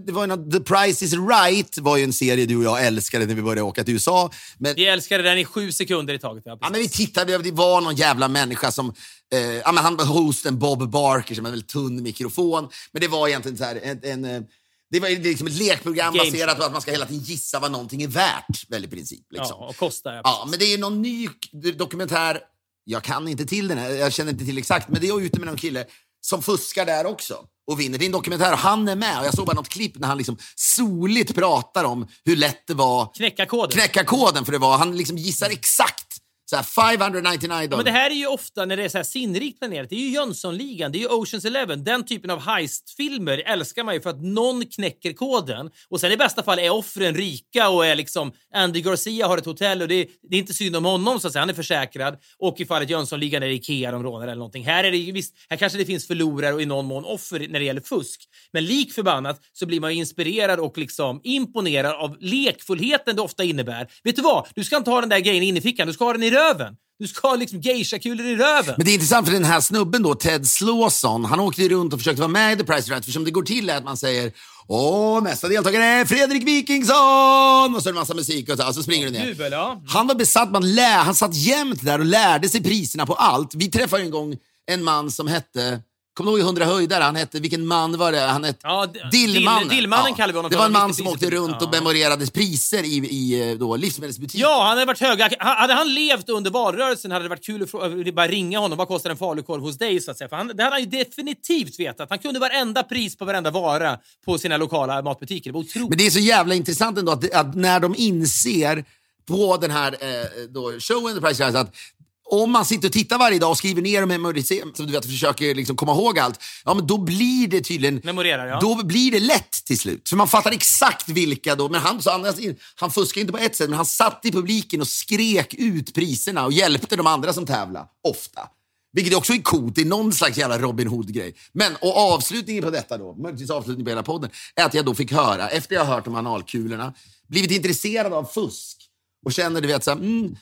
Det, var ju någon, The Price is Right var ju en serie du och jag älskade när vi började åka till USA. Men, Vi älskade den i sju sekunder i taget. Ja, ja, men vi tittade, det var någon jävla människa som... Eh, ja, men han var hosten Bob Barker som hade en väldigt tunn mikrofon. Men det var egentligen så här, en... en eh, det var liksom ett lekprogram Game baserat på att man ska hela tiden gissa vad någonting är värt, väl i princip. Liksom. ja, och Costa. Ja, Ja, men det är någon ny dokumentär. Jag kan inte till den här, jag känner inte till exakt, men det är ute med någon kille som fuskar där också och vinner. Det är en dokumentär och han är med och jag såg bara något klipp när han liksom soligt pratar om hur lätt det var Knäcka koden. knäcka koden för det var. Han liksom gissar exakt så här 599 dollar. men det här är ju ofta när det är så här sinnrikt planerat. Det är ju Jönssonligan, det är ju Oceans Eleven. Den typen av heistfilmer älskar man ju för att någon knäcker koden. Och sen i bästa fall är offren rika och är liksom Andy Garcia har ett hotell och det är, det är inte synd om honom så att säga. Han är försäkrad. Och i fallet Jönssonligan är det Ikea de rånar eller någonting. Här är det visst, här kanske det finns förlorare och i någon mån offer när det gäller fusk. Men lik förbannat så blir man ju inspirerad och liksom imponerad av lekfullheten det ofta innebär. Vet du vad? Du ska inte ha den där grejen inne i fickan, du ska ha den i röven. Du ska ha liksom geishakulor i röven. Men det är intressant för den här snubben då, Ted Slawson, han åkte runt och försökte vara med i The Price Right. För som det går till är att man säger Åh, nästa deltagare är Fredrik Wikingsson! Och så är det massa musik och så, och så springer du ner. Jubel, ja. Han var besatt, man lä, han satt jämt där och lärde sig priserna på allt. Vi träffade en gång en man som hette, kommer du ihåg i 100 höjdare? Han hette, vilken man var det? Han hette Ja, Dillmannen. Dill- Dillmannen kallar vi honom Det var en man som åkte runt och Ja. memorerade priser i, i eh, då, livsmedelsbutiker. Ja, han hade varit höga. Ha- Hade han levt under valrörelsen hade det varit kul att bara ringa honom. Vad kostar en falukorv hos dig? Så att säga. För han, det hade han ju definitivt vetat. Han kunde varenda pris på varenda vara på sina lokala matbutiker. Det var otroligt. Men det är så jävla intressant ändå att, att när de inser på den här eh, då, showen, att om man sitter och tittar varje dag och skriver ner och memoriserar, så du vet, försöker liksom komma ihåg allt, ja men då blir det tydligen... Memorerar, ja. Då blir det lätt till slut. För man fattar exakt vilka då, men han, så andra, han fuskade inte på ett sätt, men han satt i publiken och skrek ut priserna och hjälpte de andra som tävlade, ofta. Vilket också är coolt, det är någon slags jävla Robin Hood-grej. Men, och avslutningen på detta då, möjligtvis avslutningen på hela podden, är att jag då fick höra, efter jag hört om analkulorna, blivit intresserad av fusk och känner, du vet, så här, mm,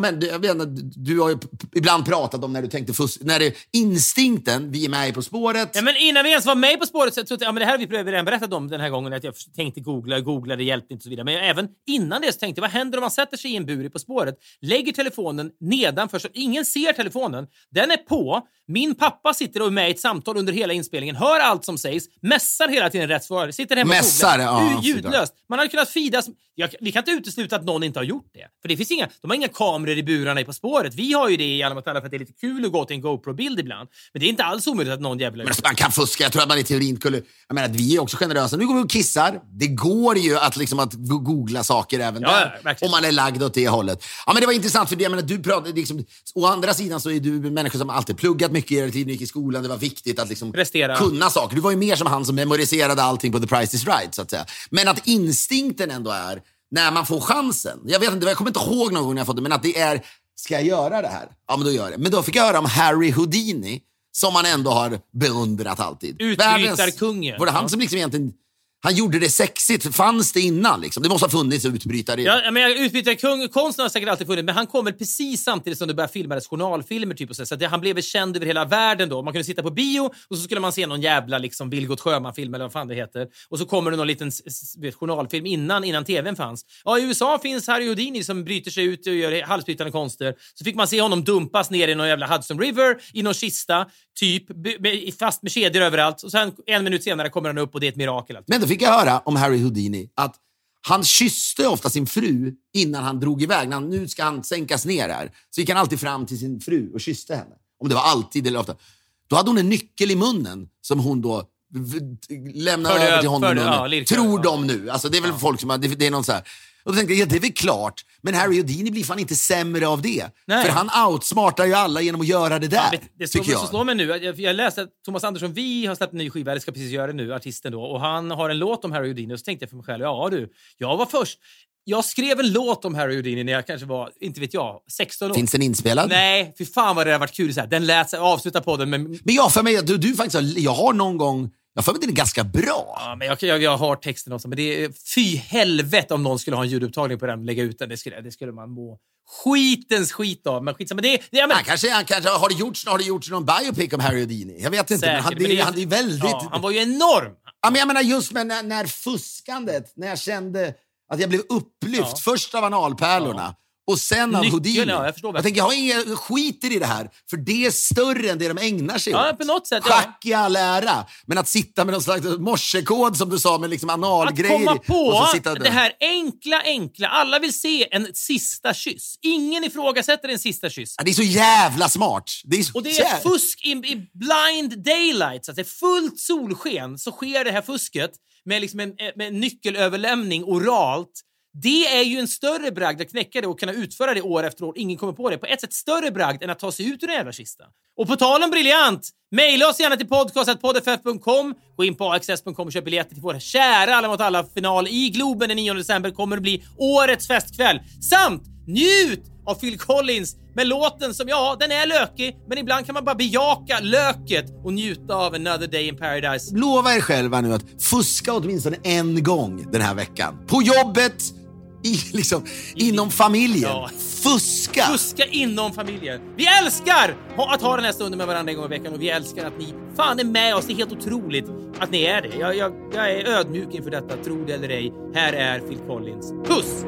men, jag vet inte, du har ju ibland pratat om när du tänkte fusk, när det, instinkten, vi är med På spåret. Ja, men innan vi ens var med På spåret så trodde jag, ja, men det här har vi redan berättat om den här gången, att jag tänkte googla, googla, det hjälpte inte och så vidare. Men även innan det så tänkte jag, vad händer om man sätter sig i en bur På spåret, lägger telefonen nedanför så ingen ser telefonen, den är på, min pappa sitter och är med i ett samtal under hela inspelningen, hör allt som sägs, mässar hela tiden rätt svar, sitter hemma mässar, och googlar. Ja, ljudlöst. Man hade kunnat fidas. Jag, vi kan inte utesluta att någon inte har gjort det. För det finns inga, de har inga kameror i burarna i På spåret. Vi har ju det i alla fall för att det är lite kul att gå till en GoPro-bild ibland. Men det är inte alls omöjligt att någon jävla... Men man kan fuska. Jag tror att man i teorin skulle... Jag menar, att vi är också generösa. Nu går vi och kissar. Det går ju att, liksom, att googla saker även ja, där. Ja, om man är lagd åt det hållet. Ja, men det var intressant för det. Jag menar, du pratade, liksom, å andra sidan så är du en människa som alltid pluggat mycket hela tiden, gick i skolan. Det var viktigt att liksom, kunna saker. Du var ju mer som han som memoriserade allting på The Price is Right, så att säga. Men att instinkten ändå är när man får chansen. Jag vet inte, jag kommer inte ihåg någon gång när jag fått det, men att det är, ska jag göra det här? Ja, men då gör jag det. Men då fick jag höra om Harry Houdini, som man ändå har beundrat alltid. Utbrytarkungen. Var det han som liksom egentligen han gjorde det sexigt. Fanns det innan? Liksom? Det måste ha funnits utbrytare Ja, men utbrytarkung, konsten har säkert alltid funnits, men han kom väl precis samtidigt som det började filmades journalfilmer. Typ, och så, så det, han blev väl känd över hela världen då. Man kunde sitta på bio och så skulle man se någon jävla liksom, Vilgot Sjöman-film eller vad fan det heter. Och så kommer det någon liten vet, journalfilm innan, innan tvn fanns. Ja, i USA finns Harry Houdini som bryter sig ut och gör halsbrytande konster. Så fick man se honom dumpas ner i någon jävla Hudson River i någon kista, typ, fast med kedjor överallt. Och sen en minut senare kommer han upp och det är ett mirakel. Men fick jag höra om Harry Houdini att han kysste ofta sin fru innan han drog iväg. När han, nu ska han sänkas ner här. Så gick han alltid fram till sin fru och kysste henne. Om det var alltid eller ofta. Då hade hon en nyckel i munnen som hon då lämnade över till honom. Ja, Tror de nu. Alltså, det är väl ja. folk som det, det är någon så här. Och då tänkte jag, ja, det är väl klart. Men Harry Houdini blir fan inte sämre av det. Nej. För han outsmartar ju alla genom att göra det där. Ja, det slår, jag. slår mig nu. Jag, jag läste att Thomas Andersson, vi har släppt en ny skiva, eller ska precis göra det nu, artisten då. Och han har en låt om Harry Houdini. Och så tänkte jag för mig själv, ja du, jag var först. Jag skrev en låt om Harry Houdini när jag kanske var, inte vet jag, 16 år. Finns den inspelad? Nej, fy fan vad det har varit kul. Så här. Den lät sig avsluta podden med... Men jag för mig, du, du faktiskt, jag har någon gång jag för mig den är ganska bra. Ja, men jag, jag, jag har texten också, men det är fy helvete om någon skulle ha en ljudupptagning på den och lägga ut den. Det skulle, det skulle man må skitens skit av. Men skitsamma. Det, det, men... han kanske, han kanske, har, det gjorts, har det gjorts någon biopic om Harry Houdini? Jag vet inte. Säkert, men han, men det, han är väldigt... Ja, han var ju enorm! Ja, men jag menar just med när, när fuskandet, när jag kände att jag blev upplyft, ja. först av analpärlorna ja. Och sen av Houdini. Ja, jag, jag tänker, jag har inga skiter i det här, för det är större än det de ägnar sig ja, åt. På något sätt, Schack i all ära, men att sitta med någon slags morsekod som du sa med liksom analgrejer. Att komma på det här enkla, enkla. Alla vill se en sista kyss. Ingen ifrågasätter en sista kyss. Ja, det är så jävla smart. Det är så och det är jävla... fusk i, i blind daylight. Så att det är fullt solsken så sker det här fusket med, liksom en, med en nyckelöverlämning oralt det är ju en större bragd att knäcka det och kunna utföra det år efter år. Ingen kommer på det. På ett sätt större bragd än att ta sig ut ur den jävla kistan. Och på tal om briljant! Mejla oss gärna till podcastpoddff.com. Gå in på axs.com och köp biljetter till vår kära Alla mot alla-final i Globen den 9 december. kommer att bli årets festkväll. Samt njut av Phil Collins med låten som, ja, den är lökig, men ibland kan man bara bejaka löket och njuta av another day in paradise. Lova er själva nu att fuska åtminstone en gång den här veckan. På jobbet, i, liksom, inom familjen. Ja. Fuska! Fuska inom familjen. Vi älskar att ha den här stunden med varandra en gång i veckan och vi älskar att ni fan är med oss. Det är helt otroligt att ni är det. Jag, jag, jag är ödmjuk inför detta, tro det eller ej. Här är Phil Collins. Puss!